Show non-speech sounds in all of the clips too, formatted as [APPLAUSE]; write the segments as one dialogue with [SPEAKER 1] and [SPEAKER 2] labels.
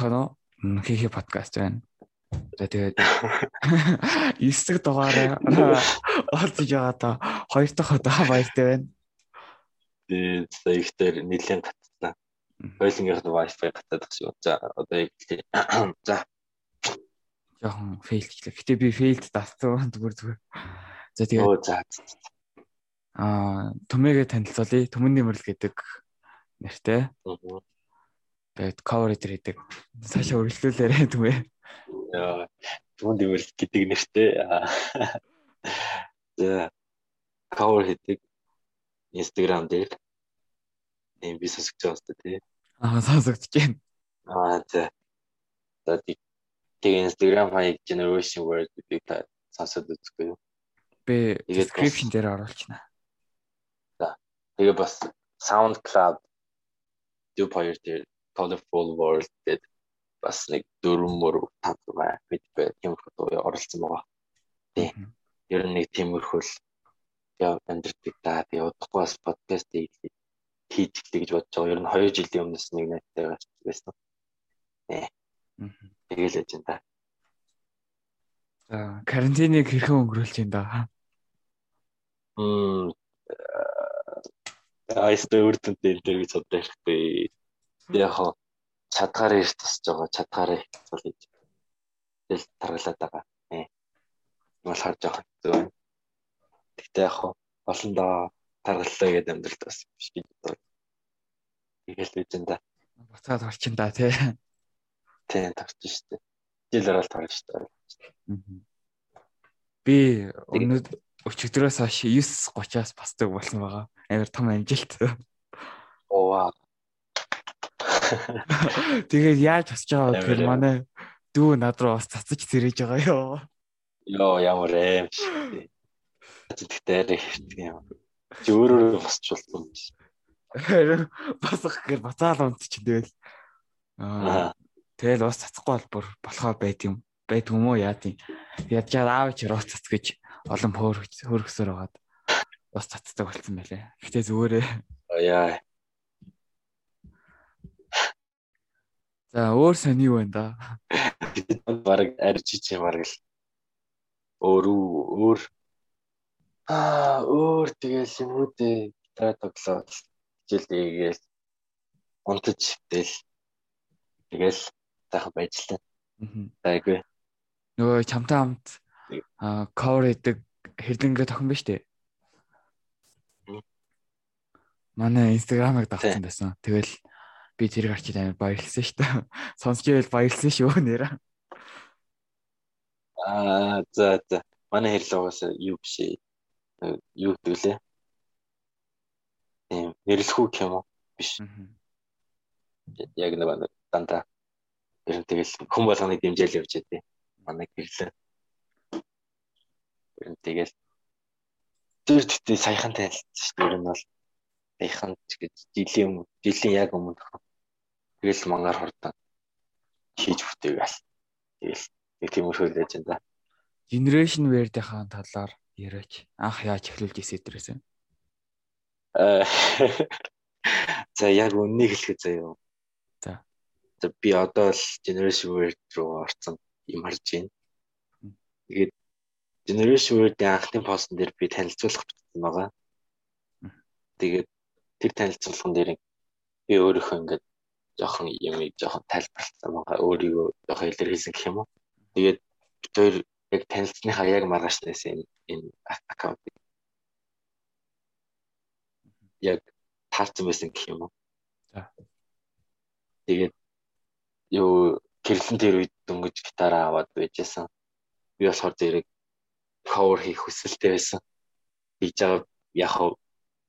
[SPEAKER 1] уу? Хийхи подкаст байна. За тэгээд [LAUGHS] 9 дахь дугаараа олж яваад хоёр дахь удаа баяртай байна.
[SPEAKER 2] Тэгээд сая ихтэй нэлээд гацсан. Хойлонгийнх нь wifi гатаад гэсэн. За одоо яг [CLEARS THROAT] за
[SPEAKER 1] жоохон фейлчлээ. Гэтэ би фейлд дассан зүгээр зүгээр. За тэгээд аа төмөөгөө танилцуулъя. Төмөн нэмэрл гэдэг нэртэй. Тэгээд cover дээр хийдэг. Цаашаа өргөлүүлээрэй түмээ.
[SPEAKER 2] Түн дэвэл гэдэг нэртэй. За cover хийдэг Instagram дээр эм би сонсож байгаа юм тий.
[SPEAKER 1] Аа сонсогдож байна.
[SPEAKER 2] Аа за. За тэгээ Instagram хаяг generation word гэдэг та сонсоод үзгүй юу?
[SPEAKER 1] Би description дээр оруулчихна.
[SPEAKER 2] За. Тэгээ бас SoundCloud Dub хоёр дээр Colorful World гэдэг бас нэг дөрвөн мөр тав маа бид бай тиймэрхүү дуу оролцсон байгаа. Тий. Ер нь нэг тиймэрхүү л яа амьдрдаг та би удахгүй бас подкаст хийж эхлэе гэж бодож байгаа. Ер нь 2 жилийн өмнөөс нэг найзтай байсан. Тий. Тэгэл яж энэ.
[SPEAKER 1] За карантиныг хэрхэн өнгөрүүлж байна да?
[SPEAKER 2] Мм айстай үрдэнтэй энэ гэж бодож байхгүй. Яг чадгаараа ирт тусаж байгаа чадгаараа хийцүүл гэж тэгэл таргалаад байгаа. Болохоор жоохон хэцүү байна. Тэгтээ яг болондоо таргаллаа гэдэг амьдралд бас биш гэж бодлоо. Тэгэл энэ да.
[SPEAKER 1] Буцаад орчин да тий.
[SPEAKER 2] Тий тарч штэ. Жил орол тарч штэ.
[SPEAKER 1] Би өнөөдөр өчигдрөөс хойш 9:30-аас басдаг болсон байгаа. Амар том амжилт.
[SPEAKER 2] Оо [LAUGHS]
[SPEAKER 1] Тэгээд яаж босч байгаа вэ гэхээр манай дүү над руу бас цацаж зэрэж байгаа ёо.
[SPEAKER 2] Йоо ямар аим шүү. Тэгтээ юм. Чи өөрөө босч болсон юм чи.
[SPEAKER 1] Босох гэхээр бацаал унт чи тэгэл. Аа. Тэгэл ус цацахгүй бол бүр болохоо байд юм. Байд юм уу яа тийм. Яаж аав чи руу цац гэж олон хөөргсөөр байгаад ус цацдаг болсон байлээ. Гэтэ зүгээрээ.
[SPEAKER 2] Яа.
[SPEAKER 1] За өөр сони юу байна да? [LAUGHS]
[SPEAKER 2] Бараг арж ичээ бараг л өөр өөр аа өөр тэгэл юм уу дээ гитар тоглоод хичээл дэгээл унтаж тэгэл тэгэл тахаа байжлаа. Айгүй.
[SPEAKER 1] Нөгөө чамтай хамт аа cover хийдэг хэрлэнгээ тохин биш үү? Манай инстаграмыг давтсан байсан. Тэгэл би тэрийг харчид амар баярлсан шүү дээ. [LAUGHS] Сонсч ивэл баярлсан шүү нэрэ.
[SPEAKER 2] Аа за за. Манай хэрлэгээс юу биш ээ. Юу гэвэл тийм нэрлэхүү юм уу? Биш. Яг нэг дандаа ер нь тэгэл хүн болгоныг дэмжээл явж байдیں۔ Манай гэрлээ. Ер нь тэгэл тэр тэгтээ саяхан танилцсан шүү дээ. Ер нь бол саяхан гэж жилийн жилийн яг өмнө Тэгэл мангаар хурдан хийж бүтээгээл. Тэгэл нэг тиймэрхүү л байж энэ.
[SPEAKER 1] Generation Weird-ийн талаар яриач. Анх яаж эхлүүлж ирсэн дээрээс.
[SPEAKER 2] Аа. За яг үннийг хэлэхэд заяа.
[SPEAKER 1] За.
[SPEAKER 2] За би одоо л Generation Weird руу орсон юм харж байна. Тэгээд Generation Weird-ийн анхны постн дээр би танилцуулах бичсэн байгаа. Тэгээд тэр танилцуулган дээр би өөрийнхөө ингээд жоохон юмыг жоохон тайлбарласан байгаа өөрийгөө жоохон илэрхийлсэн гэх юм уу. Тэгээд бид хоёр яг танилцсныхаа яг маргаашнаас энэ энэ аккаунт яг таарсан байсан гэх юм уу.
[SPEAKER 1] За.
[SPEAKER 2] Тэгээд юу гэрлэн тэр үед дөнгөж гитараа аваад байжсэн. Би болохоор зэрэг cover хийх хүсэлтэй байсан. Хийж байгаа яг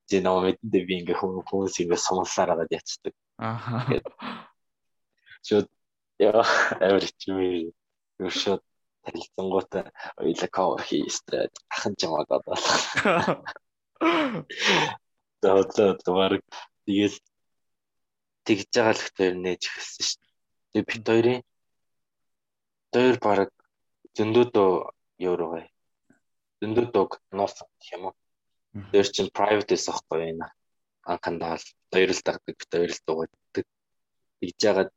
[SPEAKER 2] хав зэн номэдээ би ингээ хүмүүс ингээ сумлаар агаад яцдаг.
[SPEAKER 1] Аа.
[SPEAKER 2] Шууд яа амар чимээ өршөд танилцсангуудаа ойлаа cover хийстэй ахын жамаад бодлоо. За за баг тэгэл тэгж байгаа л хөтөр нээж эхэлсэн шүү дээ. Тэгээ бит хоёрын хоёр баг зөндөөдөө еврогой. Зөндөөдөө нуусан гэх юм уу. Тэр чинь private эс ахгүй байна анхандаа л хоёр л дагдаг бит хоёр л дуугадаг. Тэгж яагаад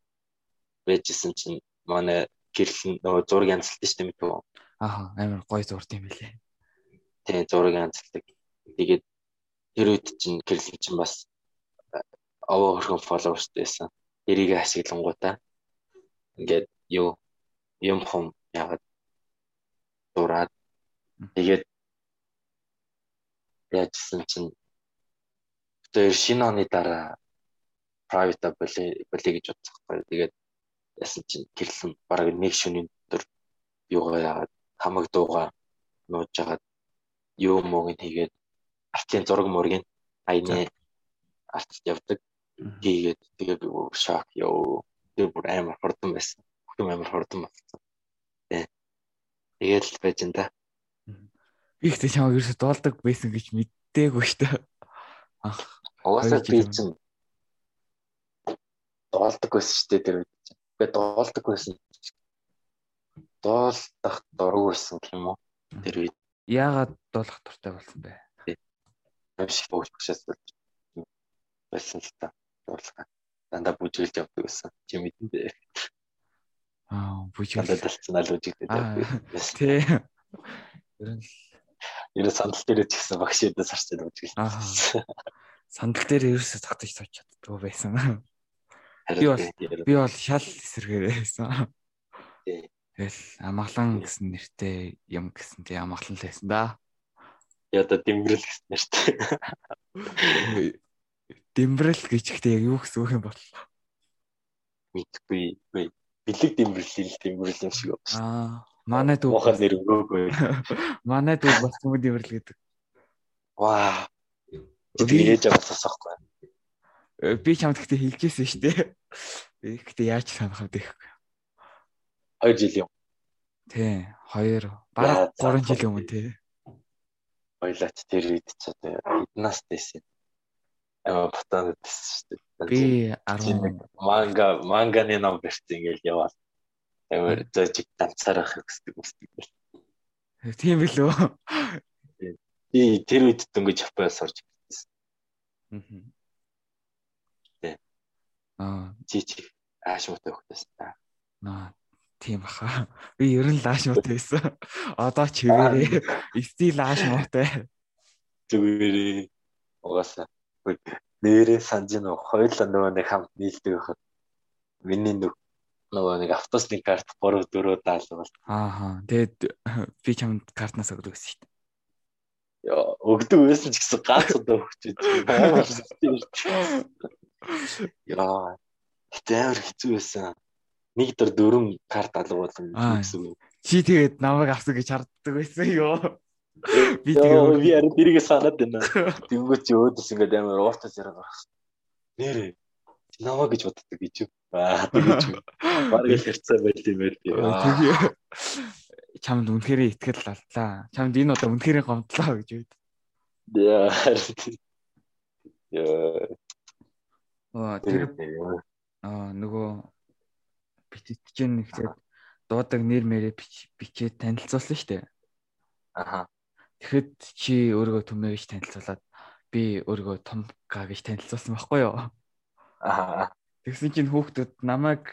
[SPEAKER 2] байжсэн чинь манай гэрэл нөгөө зураг янзлалтай шүү дээ мэдв үү?
[SPEAKER 1] Аа амар гоё зурд юм билээ.
[SPEAKER 2] Тийм зураг янзлдаг. Тэгээд тэр үед чинь гэрэл чинь бас овоо хөрхөн фолловерстэй байсан. Эрийг ашиглангуудаа ингээд юу юм хум яагаад дураад тэгээд яажсэн чинь тэр шинэ оны дараа private болээ болээ гэж бодсон байхгүй. Тэгээд яасан чинь гэрлэн бараг нэг шөнийн өдөр юугаа яагаад хамаг дууга нууж жагаад юу мууг хийгээд артлын зураг мургийн айны арт явдаг. Тэгээд тэгээд шок ёо тэр бүр амар хурдан байсан. Хүн амар хурдан болсон. Тэ. Тэгээд л байж энэ.
[SPEAKER 1] Би ихтэй чамайг ерөөсө дуулдаг байсан гэж мэддэггүй шүү дээ.
[SPEAKER 2] Угаасаа би чинь дуулдаг байсан шүү дээ тэр үед. Би дуулдаг байсан. Дуулдах дург байсан юм уу? Тэр үед.
[SPEAKER 1] Яагаад дуулах дуртай болсон бэ?
[SPEAKER 2] Шиг бүгдчээс байсан л та дуулах. Дандаа бүжгэлж явдаг байсан. Чи мэдэн дээ.
[SPEAKER 1] Аа, бүжгэлж.
[SPEAKER 2] Дандаа талцнаа л явдаг.
[SPEAKER 1] Тий. Ер нь
[SPEAKER 2] Нь сандал дээр ч гэсэн багш эдээс харчаад бүжгэлж.
[SPEAKER 1] Аа. Сандал дээр ерөөсө татаж сууж чаддгүй байсан. Би бол би бол шал эсэргээр байсан. Тэгэл амгалан гэсэн нэртэй юм гэсэн тий амгалан л байсан да.
[SPEAKER 2] Яда дэмбэрэл гэсэн нэртэй.
[SPEAKER 1] Дэмбэрэл гэж ихтэй яг юу гэсэн үг юм бол?
[SPEAKER 2] Мэдгүй. Бэлэг дэмбэрэл л дэмбэрэл юм шиг байна.
[SPEAKER 1] Аа, манай дүү
[SPEAKER 2] Мохол нэр өгөөгүй.
[SPEAKER 1] манай дүү бас юм дэмбэрэл гэдэг.
[SPEAKER 2] Ваа. Ээж аваад сонсохгүй.
[SPEAKER 1] Би чамд гэхдээ хэлжсэн шүү дээ. Би гэхдээ яаж санах вэ гэхгүй.
[SPEAKER 2] 2 жил юм.
[SPEAKER 1] Тий, 2 бараг 3 жил өмнө тий.
[SPEAKER 2] Ойлаач тэр үед ч одоо эднаас дэсэн. Аа ботоод дэсэн шүү дээ.
[SPEAKER 1] Би 10
[SPEAKER 2] манга манганы ном барьсан ингээл яваал. Амар зожиг данцаар ах гэсэн үсдэг бэл.
[SPEAKER 1] Тийм билүү.
[SPEAKER 2] Би тэр үед дөнгөж Японоос орж ирсэн.
[SPEAKER 1] Аа.
[SPEAKER 2] Чи чи ааш муутай хөхтэйсэн та.
[SPEAKER 1] Аа тийм баха. Би ер нь лааш муутай байсан. Одоо ч хэвээрээ стил лааш муутай.
[SPEAKER 2] Зүгээрээ угаасаа нэрээ санаж нөө хоёулаа нөгөө нэг хамт нийлдэг байхад миний нүг нөгөө нэг автобусны карт 3 4 даалгавал.
[SPEAKER 1] Ааха. Тэгээд би чамд картнаас өгдөг гэсэн шүү дээ.
[SPEAKER 2] Яа, өгдөг байсан ч гэсэн ганц удаа өгч дээ. Яа. Тэр хэцүү байсан. Нэг дөр дөрөв карт алга болсон гэсэн үг.
[SPEAKER 1] Чи тэгээд намайг авсан гэж харддаг байсан ёо.
[SPEAKER 2] Би тэгээд би харин тэрийг санаад байна. Тэнгүүт чи өөдөөс ингээд амар ууртас яриад байна. Нэрээ. Намаа гэж боддог гэж юу? Аа тэгэж юу. Бараг л хэрцээ байл юм байл.
[SPEAKER 1] Тэгээ чамд үнэхээр итгэл аллаа. Чамд энэ удаа үнэхээр гомдлоо гэж үед.
[SPEAKER 2] Яа. Яа.
[SPEAKER 1] Аа тэр аа нөгөө бичиж нэгтэй дуудаг нэр мэрэ бичээд танилцуулсан шүү дээ.
[SPEAKER 2] Аха.
[SPEAKER 1] Тэгэхэд чи өөрийгөө төмөө гэж танилцуулаад би өөрийгөө том га гэж танилцуулсан байхгүй юу? Тэгсэн чинь хүүхдүүд намайг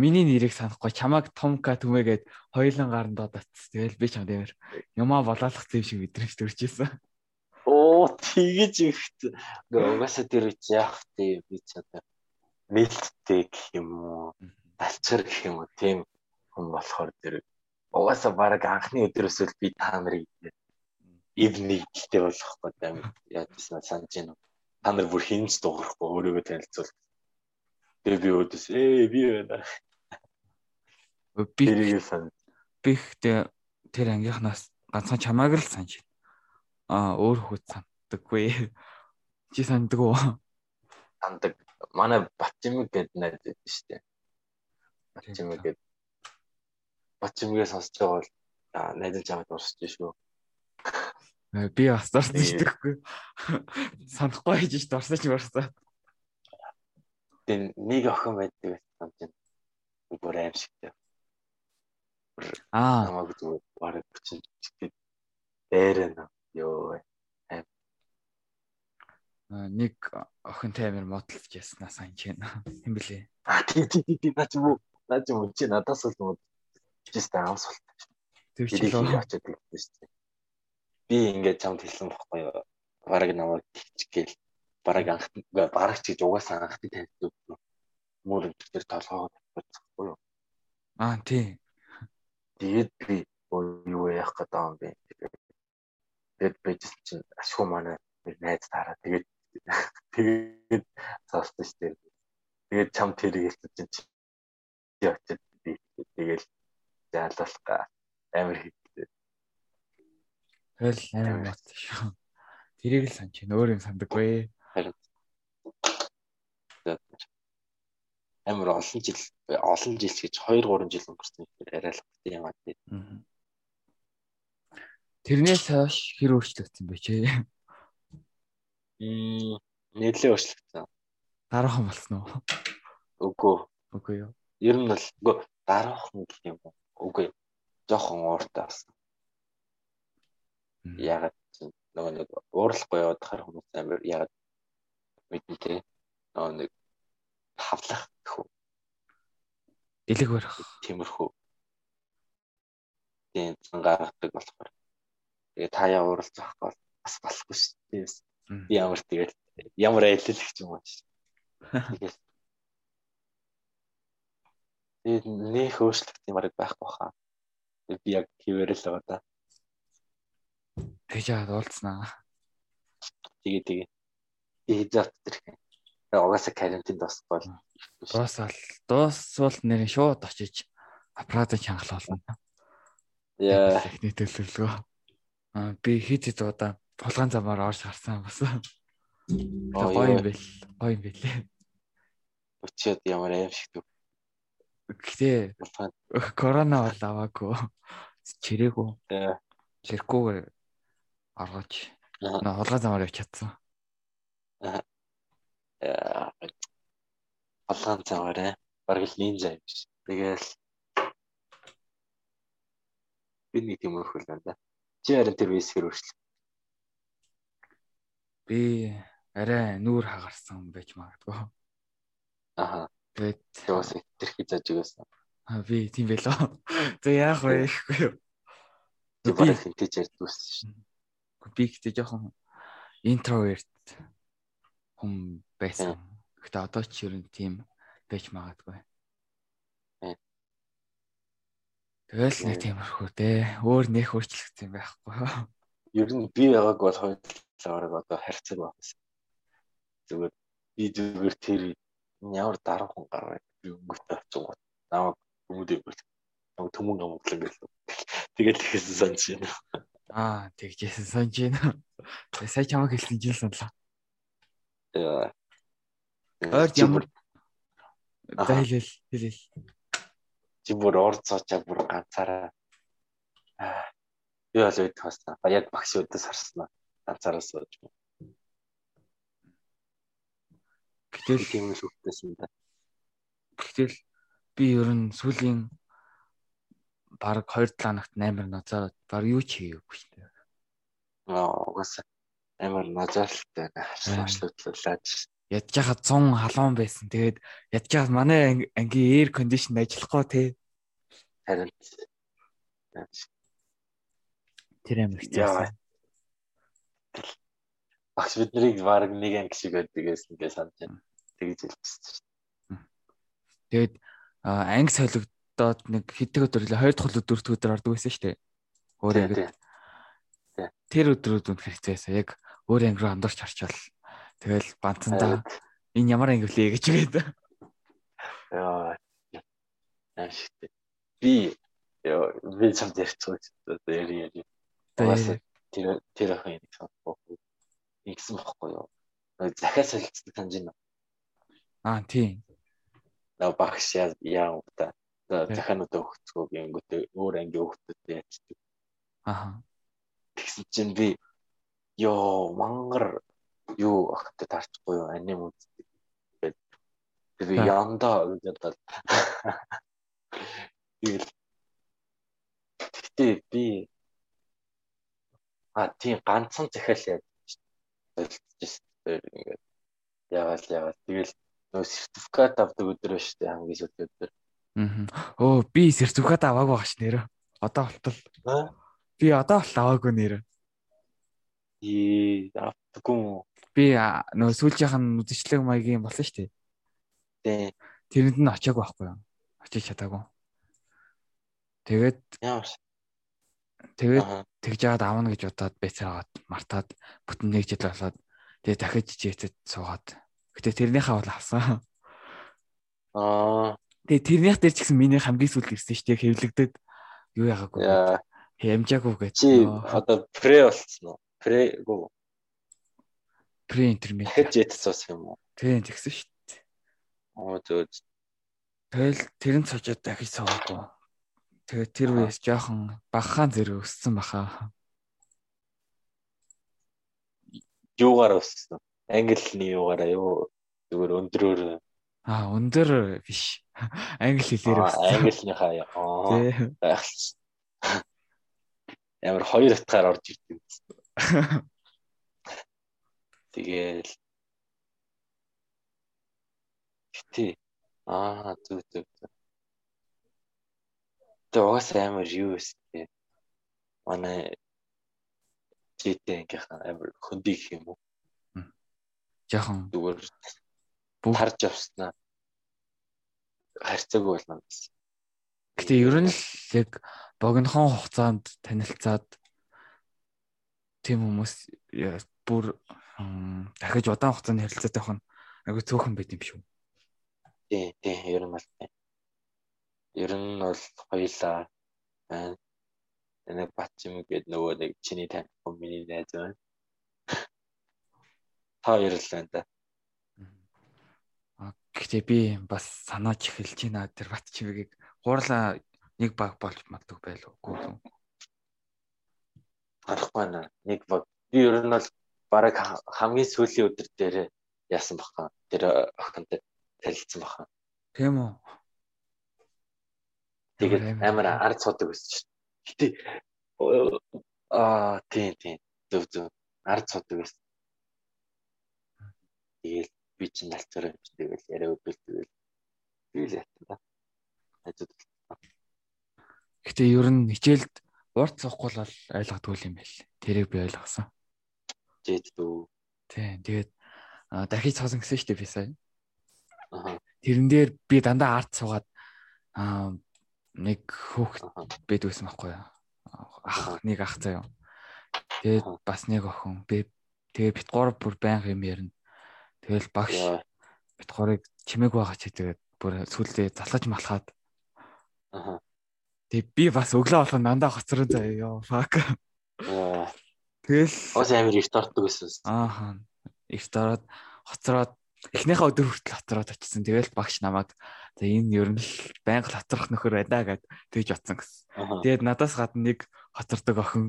[SPEAKER 1] миний нэрийг санахгүй чамайг Томка түмээгээд хоёулан гаранд дуудацс. Тэгэл би чамд ямар юмаа болоолох юм шиг мэдрэмж төрчихсэн.
[SPEAKER 2] Оо тэгэж ихт. Угаасаа тэр үуч яах вэ би ч одоо нээлттэй гэх юм уу? Далчар гэх юм уу? Тийм хүн болохоор тэр угаасаа баг анхны өдрөөс л би та нарыг ивний гэлтэй болохгүй амар яадсан санаж байна. Та нар бүр хинж дуурахгүй өөрийгөө танилцуул. Тэгээ би өөдөөс ээ би байна.
[SPEAKER 1] Би би ихтэй тэр ангийнхнаас ганцхан чамааг л санаж байна. Аа өөр хүүд санддаггүй. Чи санддаг уу?
[SPEAKER 2] Сандаг. Манай Батчимэг гэдэг найз байдаг шүү дээ. Батчимэг гэдэг. Батчимгээ сонсож байгаа бол найз чамд урсч шүү.
[SPEAKER 1] Би [LAUGHS] бас дурсаж идэггүй. Санахгүй хийж ш дурсаж барсаа.
[SPEAKER 2] Тэн нэг охин байдаг байсан чинь бүр аим шигтэй.
[SPEAKER 1] Аа.
[SPEAKER 2] Намайг зүгээр бараг чинь дээрэн ёо.
[SPEAKER 1] нэг охин Чамтай амир модалж яснаа сайн ч юм [LAUGHS] блэ.
[SPEAKER 2] А тий тий тий наа ч юм уу. Наа ч юм уу чи надаас л мод. Жист аамс болт.
[SPEAKER 1] Тэр чи лөө
[SPEAKER 2] очоод хэлсэн шүү дээ. Би ингээд чамд хэлсэн бохгүй юу. Бараг намайг тэгчихгээл бараг анх бараг ч гэж угаасаа анх таньдаг. Мөр тэр толгоогоо тавьчихгүй юу.
[SPEAKER 1] Аа тий.
[SPEAKER 2] Тэгээд би юу яах гээд байгаа юм бэ? Тэгээд бэж чинь ашгүй манай найз тараа тэгээд тэгээд цаасан шүү дээ. Тэгээд чам тэрийг хэлсэн чинь чи очиж би тэгээд амир хийлээ.
[SPEAKER 1] Тэгэл амир бат шүү. Тэрийг л санаж чинь өөр юм сандаггүй.
[SPEAKER 2] Харин амар олон жил олон жил гэж 2 3 жил өнгөрсөн хэрэг арай л юм аа тий.
[SPEAKER 1] Тэрнээс хойш хэр өөрчлөгдсөн бэ чи?
[SPEAKER 2] Мм нэлээд өөрчлөгдсөн.
[SPEAKER 1] Дараахан болсон уу?
[SPEAKER 2] Үгүй.
[SPEAKER 1] Үгүй юу.
[SPEAKER 2] Ер нь бол үгүй дараахан гэх юм уу? Үгүй. Жохон ууртай болсон. Ягаад нөгөө нэг уурлахгүй яваад хар хүмүүс амар ягаад мэдэнтэй нөгөө нэг хавлах гэх үү.
[SPEAKER 1] Дэлэг барих.
[SPEAKER 2] Тиймэрхүү. Тийм гаргадаг болохоор. Тэгээ та яа уурлах бол бас болохгүй шүү дээ. Би ямар тэгэл ямар айллах юм бол. Тэгээд Тэгээд нөх өөрчлөлт юм арга байхгүй хаа. Би яг хിവэрэл байгаа да.
[SPEAKER 1] Тэгж яад уулзнаа.
[SPEAKER 2] Тэгээ тэгээ. Эзэт тэр угаасаа карантин дуусгал.
[SPEAKER 1] Дуусвал дуусвал нэр шууд очиж аппарат чангалах болно.
[SPEAKER 2] Яа.
[SPEAKER 1] Техник төлөвлөгөө. Аа би хит хит удаа булган замаар орж гарсан бас. Гоё юм бэл. Гоё юм бэлээ.
[SPEAKER 2] Өчөөд ямар аим шиг төв.
[SPEAKER 1] Гэтэ корона бол аваагүй. Чирээгүй. Чиркүүгээр оргож. Наа хулгай замаар явж чадсан.
[SPEAKER 2] Алгаан цагаарэ бараг л нинжа юм биш. Тэгээл би нэг юм өрхөл да. Чи харин тэр весгэр өршлөө.
[SPEAKER 1] Би арай нүүр хагарсан байж магадгүй.
[SPEAKER 2] Аха.
[SPEAKER 1] Тэгээд
[SPEAKER 2] бас тэрхий заж өгөөсөн.
[SPEAKER 1] Аа би тийм байлоо. Тэг яах вэ гэхгүй юу.
[SPEAKER 2] Бараг хинтэж ярьдгүйсэн шин.
[SPEAKER 1] Би гэхдээ жоохон интроверт хүн байсан. Гэхдээ одоо ч ер нь тийм байж магадгүй. Тэгэл нэг тиймэрхүү дээ. Өөр нэх өөрчлөгдсөн байхгүй.
[SPEAKER 2] Ер нь би байгааг бол хоёулаа одоо харьцаг байсан. Зүгээр би зүгээр тэр ямар дарга хүн гараа би өнгөтэй очингууд намайг хүмүүдээ бол төмөн амглан гэлээ. Тэгэл тэгсэн санаж байна.
[SPEAKER 1] Аа тэгжсэн санаж байна. Сая чамаг хэлсэн жил саналаа.
[SPEAKER 2] Яа.
[SPEAKER 1] Ойр ямар За хэлэл хэлэл.
[SPEAKER 2] Чи бүр орцоочаа бүр ганцаараа аа юу бол үед хасна. Яг багш өдөөс харснаа. Ганцаараа сууж.
[SPEAKER 1] Гэтэл
[SPEAKER 2] тийм л үгтэйсэн да.
[SPEAKER 1] Гэтэл би ер нь сүүлийн баг 2 7 нагт амар нацаад баг юу ч хийгээгүй шүү дээ.
[SPEAKER 2] Аа угаасаа амар назаарлалтай харшлуудлуулаад
[SPEAKER 1] ядж хахад 100 халуун байсан. Тэгээд ядж хахад манай ангийн air condition ажиллахгүй те.
[SPEAKER 2] Харин
[SPEAKER 1] тэр амар хэцүү.
[SPEAKER 2] Багш биднийг баг нэг анги шиг байдгээс ингээ санаж байна. Тэгж хэлчихсэн шүү.
[SPEAKER 1] Тэгээд анги солигдоод нэг хэдэн өдөр л 2 дахь өдөр 4 дахь өдөр ордог байсан шүү дээ. Өөрөө яг тэр өдрүүд үнэхээр байсан. Яг өөр анги руу андуурч орчвол Тэгэл бантандаа энэ ямар анги вүлээ гэж гээд.
[SPEAKER 2] Яа. Ашигт. Би яа би чамд дээ. Яри яри. Тэр тэр ах юм санахгүй. Ингэсэн бохгүй юу? Захиас солилцдог байна.
[SPEAKER 1] Аа тийм.
[SPEAKER 2] Наа багш яа яа та захиануудаа өгцгөө гингүүтээ өөр анги өгтөдөө ячдаг.
[SPEAKER 1] Аа.
[SPEAKER 2] Тэгсэн чинь би ёо мангар юу ахтай таарчихгүй юу аним үздэг. Тэгээд би яндаа гэж бодоод тэгэл Гэтэ би а тийм ганцхан захиал яаж солилцож ингээд Яагаад яагаад тэгэл нөө сертификат авдаг өдөр ба штэ хамгийн сүүлийн өдөр.
[SPEAKER 1] Аа. Оо би сертификат аваагүй багш нэр. Одоо болтол. Би одоо бол аваагүй нэр.
[SPEAKER 2] Ээ авдаггүй.
[SPEAKER 1] Би нөө сүүлжийнхэн үдшилэг маягийн болсон штэ.
[SPEAKER 2] Тий.
[SPEAKER 1] Тэрэнд нь очиагүй байхгүй юу? Очиж чадаагүй. Тэгээд
[SPEAKER 2] Ямар
[SPEAKER 1] тэгээд тэгж яагаад авна гэж удаад байцаагаад мартаад бүтэн нэг жил болоод тэгээд дахиж жижигтэд суугаад. Гэтэ тэрнийхээ бол авсан.
[SPEAKER 2] Аа.
[SPEAKER 1] Тэгээд тэрнийх дээр ч гэсэн миний хамгийн сүүлд ирсэн шүү дээ хэвлэгдэд юу яагаагүй.
[SPEAKER 2] Яа.
[SPEAKER 1] Хэмжаагүй гэж.
[SPEAKER 2] Чи одоо пре болцсон уу? Пре гоо.
[SPEAKER 1] Пре интермед.
[SPEAKER 2] Жет цус юм уу?
[SPEAKER 1] Тийм тэгсэн шүү дээ.
[SPEAKER 2] Оо зөө.
[SPEAKER 1] Тэгэл тэрэн цочод дахиж суугаагүй. Тэгээд тэр үеэс жоохон багахан зэрэг өссөн баха.
[SPEAKER 2] Юугаар өссөн? Англиний юугаараа юу? Зүгээр өндрөөр.
[SPEAKER 1] Аа өндөр биш. Англи хэлээр өссөн.
[SPEAKER 2] Англиныхаа яа.
[SPEAKER 1] Тий.
[SPEAKER 2] Ямар хоёр утгаар орж ирдэг. Тэгэл Тий. Аа зүг зүг. Тэ угаасаа амар юу вэ? Манай житэн гэх амар хөндий гэх юм уу?
[SPEAKER 1] Жохон
[SPEAKER 2] Зүгээр тарж авснаа харьцаагүй болно гэсэн.
[SPEAKER 1] Гэтэ ер нь л яг богинохон хугацаанд танилцаад тийм хүмүүс бүр дахиж удаан хугацааны харилцаатай байх нь айгүй цөөхөн байт юм шүү.
[SPEAKER 2] Тий, тий, ер нь бол тий. Ер нь бол хоёлаа байна. Нэг Батчим гэдэг нөгөө нэг чиний таних хүн миний найз байна. [LAUGHS] Та хоёр л байна да.
[SPEAKER 1] Гэхдээ би бас санааж эхэлж байна тэр бат чивэгийг гуурлаа нэг баг болж магадгүй байлгүй юу?
[SPEAKER 2] Харахгүй байна. Нэг баг. Би ер нь бол бараг ха- хамгийн сүүлийн өдөр дээр яасан баха. Тэр охинтой танилцсан баха.
[SPEAKER 1] Тийм үү?
[SPEAKER 2] Тэгээд амар ард цодог байсан шүү. Гэтэ аа тийм тийм зөв зөв ард цодог байсан. Тэгэл би чинь юм чи тэгэл яриа өгдөл тэгэл би л да. Ажид
[SPEAKER 1] Гэтэ ер нь хичээлд урт цохгүй л ойлгодгүй юм байл. Тэрийг би ойлгосон.
[SPEAKER 2] жид дүү.
[SPEAKER 1] Тийм. Тэгээд дахиж цоосон гэсэн дээ би сая. Тэрэн дээр би дандаа арт суугаад аа нэг хөөхт байсан байхгүй юу? Ах нэг ах заяа. Тэгээд бас нэг охин би тэгээ бит гур бүр байнга юм ярина. Тэгэл багш бит гурыг чимээг байгаа чи тэгээд бүр сүлдээ залгаж малхаад
[SPEAKER 2] Аа.
[SPEAKER 1] тэг би бас өглөө болох дандаа хоцрон заяа ёо.
[SPEAKER 2] Яа.
[SPEAKER 1] Тэгэл
[SPEAKER 2] Ос амир их тортдог байсан.
[SPEAKER 1] ааха их дараад хоцроод эхнийхээ өдөр хүртэл хоцроод очсон. Тэгэл багш намайг за энэ ер нь л байнга хоцрох нөхөр байна гэд тэгж утсан гэсэн. Тэгээд надаас гадна нэг хоцордог охин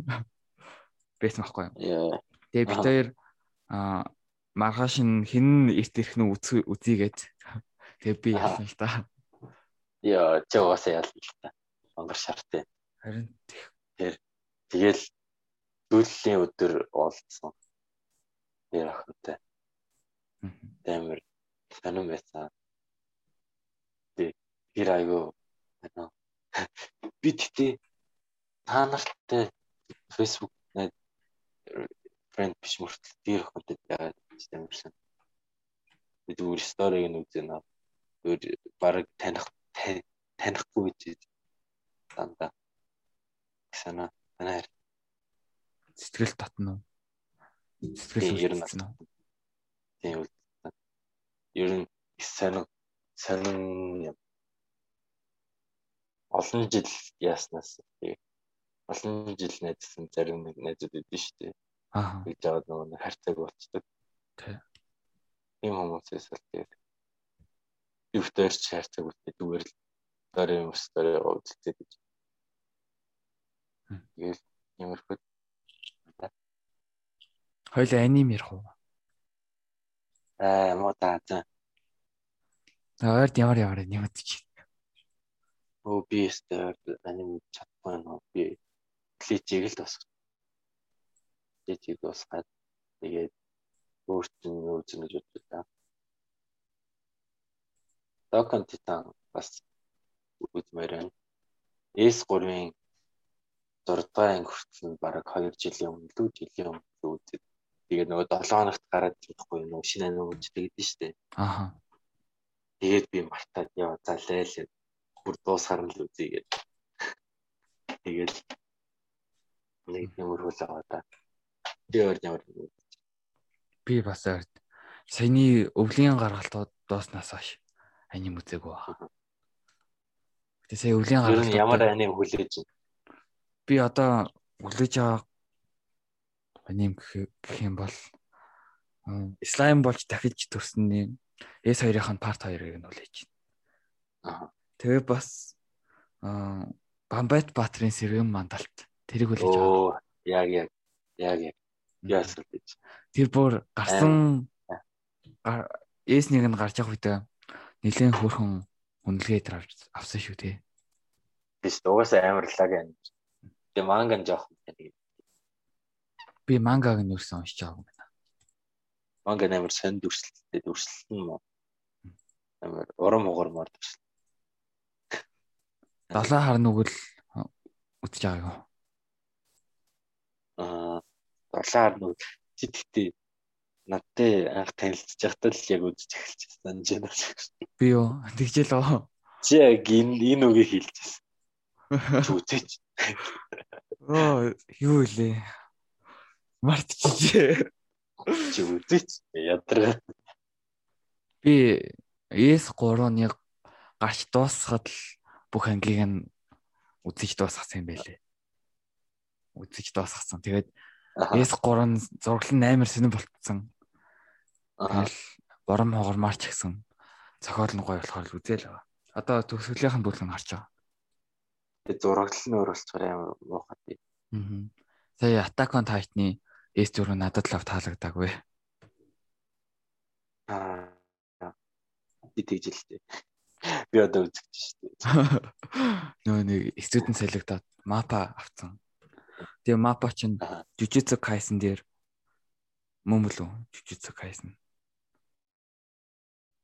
[SPEAKER 1] [LAUGHS] байсан байхгүй юу? Тэгээ бид хоёр аа маргааш нь хин эрт ирэх нь үзьегээд тэгээ би ялсан л да.
[SPEAKER 2] Яа, чи угаасаа ял л та. Онгор шартай.
[SPEAKER 1] Харин
[SPEAKER 2] Тэгэл дүүллийн өдөр уулзсан. Тэр охинтой
[SPEAKER 1] мгм.
[SPEAKER 2] амар сонирн байсан. Тэ тэр айгу ano би тэгтээ та нартай Facebook найз фрэнд биш мөртлөө тэр охинтой байгаа амарсан. Би зүгээр сториг нь үзэн аа. Зүгээр баг таних танихгүй гэж дандаа санаа санаа
[SPEAKER 1] сэтгэл татна уу? Сэтгэл
[SPEAKER 2] ер нь тийм үл. Ер нь сонин сонин юм. Олон жил яаснаас тийм олон жил найзсан зарим нэг найзууд идэв шүү дээ.
[SPEAKER 1] Аа.
[SPEAKER 2] Тэгж аваад нөгөө нэг харьцааг болцдог.
[SPEAKER 1] Тий.
[SPEAKER 2] Тийм хүмүүсээс л тэгээд юутай ч харьцааг үлдээ зүгээр л дөрөв ус дөрөв уулздаг гэж.
[SPEAKER 1] Хм.
[SPEAKER 2] Тэгээд юмрхүүд
[SPEAKER 1] Хоёул аним ярих уу?
[SPEAKER 2] аа муу та за
[SPEAKER 1] Ойрд ямар ямар нэмэд чи.
[SPEAKER 2] өө би өстэй аним чадахгүй нөө би кличийг л тасах. Кличийг тусгаад тэгээд өөрт нь юу зэн гэж боддог та. Dokon Titan бас үзмээр байна. S3-ын 6 дугаар анги хүртэл бараг 2 жилийн өмнө лүү жилийн өмнө үзээд тэгээд нөгөө 7 хоногт гараад ирэхгүй нөгөө шинэ анги шүү дээ.
[SPEAKER 1] Ааха.
[SPEAKER 2] Тэгээд би мартаад яа за лайл бүр дуусахаар нь л үзье гэдэг. [LAUGHS] Тэгээд нэг юмрхүүл байгаа да. Би өөр ямар
[SPEAKER 1] би бас саяны өвлийн гаргалтууд дооснаас хойш аним үзээгүй байна. Гэтэ сая өвлийн гаргалт
[SPEAKER 2] ямар аним хүлээж байна?
[SPEAKER 1] Би одоо хүлээж байгаа аним гэх юм бол слайм болж дахиж төрсөн S2-ын part 2-ыг нь хүлээж байна. Тэгээ бас Бамбайт Баатрин сэргэн мандалт тэрийг хүлээж
[SPEAKER 2] байгаа. Яг яг яг яг яасан гэж.
[SPEAKER 1] Тэр бүр гарсан S1 нь гарч явах үедээ нэлээд хөөрхөн үнэлгээ дээр авсан шүү тий.
[SPEAKER 2] Биш угаасаа амар лаг байна. Тэгээ манган жоох байна.
[SPEAKER 1] Би мангаг нь юусэн уншиж байгаа юм байна.
[SPEAKER 2] Манга амар сонд дүрслэлтэй дүрслэлт нь муу. Амар урам хугармаар дүрслэл.
[SPEAKER 1] Далаа хар нүгэл үтж байгаа юу?
[SPEAKER 2] Аа, далаа хар нүгэл тэгтээ надтай анх танилцж байхдаа л яг үзэж эхэлчихсэн юм байна.
[SPEAKER 1] Би юу тэгжэл оо.
[SPEAKER 2] Чи яг энэ энэ үгийг хэлчихсэн. Чи үзээч.
[SPEAKER 1] Оо юу илээ. Мартчихжээ.
[SPEAKER 2] Чи үзээч. Ядраа.
[SPEAKER 1] Би S3-ыг гарч дуусгаад л бүх ангийг нь үзэж дуусгасан юм байлээ. Үзэж дуусгасан. Тэгээд S3 зураглал нь амар сонир болтсон. Тэгэл бором хогормаарч гисэн. Зохиол нь гоё болохоор үзэл байгаа. Одоо төгсгөлийнх нь бүлэг харж байгаа.
[SPEAKER 2] Тэгээ зураглал нь өөр болцоор амар муухай.
[SPEAKER 1] Аа. Сая Attack on Titan-ы S4 надад л таалагдаагүй.
[SPEAKER 2] Аа. Би тэгж л тээ. Би одоо үзэж шүү дээ. [LAUGHS]
[SPEAKER 1] Нөө нэг студент солигдоод мапа авцсан. Тэгээ мапа чинь Jujutsu Kaisen дээр мөн болов Jujutsu Kaisen.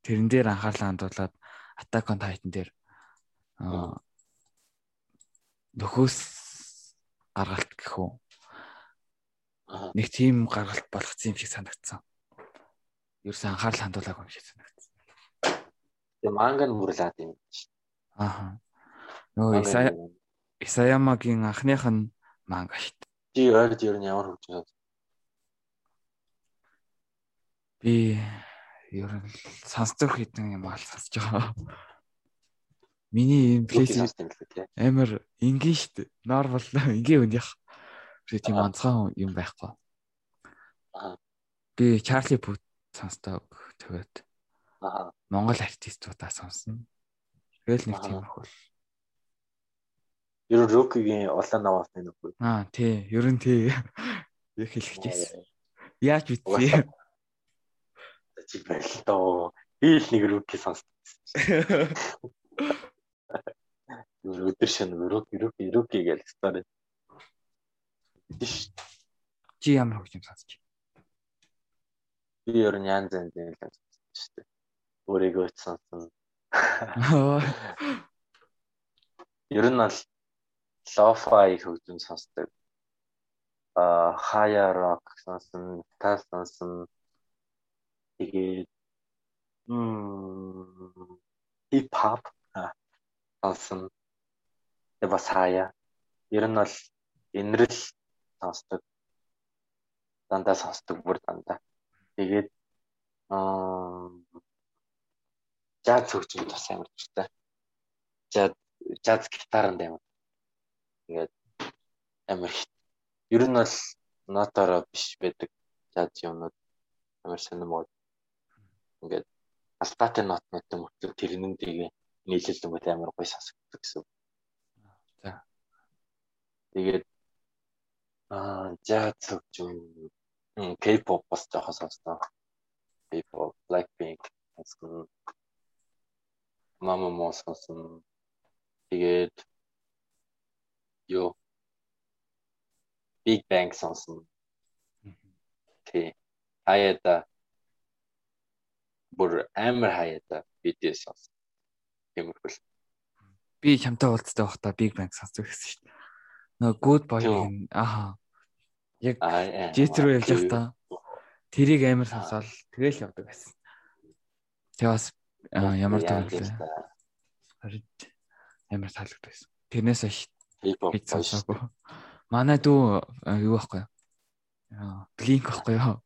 [SPEAKER 1] Тэрэн дээр анхаарлаа хандуулад Attack on Titan дээр аа нөхөөс гаргалт гэх үү. Нэг тийм гаргалт болгоцсон юм шиг санагдсан. Ерөөс анхаарал хандуулаагүй юм шиг санагдсан.
[SPEAKER 2] Тэгээ манга нь мөрлаад юм
[SPEAKER 1] шүү. Аа. Нөгөө Исая Исаямагийн анхных нь манга шүү.
[SPEAKER 2] Чи ойрд ер нь ямар хөгжиж байна?
[SPEAKER 1] Би ер нь сонсдог хэдэн юм аа сонсож байгаа. Миний плейс амар ингийн штт. Норвал ингийн үнийх. Би тийм онцгой юм байхгүй. Би Чарли Пут сонсдог. Тэгээд
[SPEAKER 2] Аа.
[SPEAKER 1] Монгол артистуудаа сонсно. Тэгэл нэг тийм ах бол.
[SPEAKER 2] Ер нь Рокигийн улаан наваас нэг үгүй.
[SPEAKER 1] Аа тий, ер нь тий. Яг хэлэх гэсэн. Яаж битгий?
[SPEAKER 2] чи байл тоо. Ийл нэг рүүки сонссон. Өдөр шин рүүки рүүки рүүки гэж стори.
[SPEAKER 1] Чи ямар хөгжим сонсч?
[SPEAKER 2] Би ер нь янз янз юм л сонссон шүү дээ. Өөрийгөө ч сонсон. Ер нь бол лофай хөгжим сонсдог. Аа хая рок сонсон, метал сонсон, Тэгээд м хип хоп сонсон. Тэгээ бас хаяа. Ер нь бол инрэл сонсдог. Дандаа сонсдог бүр дандаа. Тэгээд аа жаз хөгжим бас амар дуртай. Жаз жаз гитаранд амар. Тэгээд амар ер нь бол ноторо биш байдаг жаз юмнууд амар сонирмоо ингээд алтаатай нотнуудтай мөртлөө тэрнүүдийг нийлүүлэнгүүт амар гоё сонсогддог гэсэн.
[SPEAKER 1] За.
[SPEAKER 2] Тэгээд аа жаз хөгжим K-pop бас жоохон сонсноо. K-pop, Blackpink сонсон. Mamamoo сонсон. Тэгээд ёо Big Bang сонсон. Тий. Хаяада бүр амар хаяада BTS сонсон. Тиймэрхүү.
[SPEAKER 1] Би чамтай уулзтай байхдаа Big Bang сонсдог гэсэн шүү дээ. Нөгөө Good Boy-ийн ааха. Яг Jet руу явж байхдаа тэрийг амар сонсоол тэгэл явдаг байсан. Тэгээ бас ямар таалаа. Харин амар таалагддаг байсан. Тэрнээс хойш би сонсоогүй. Манай дүү юу байхгүй юу? Blink байхгүй юу?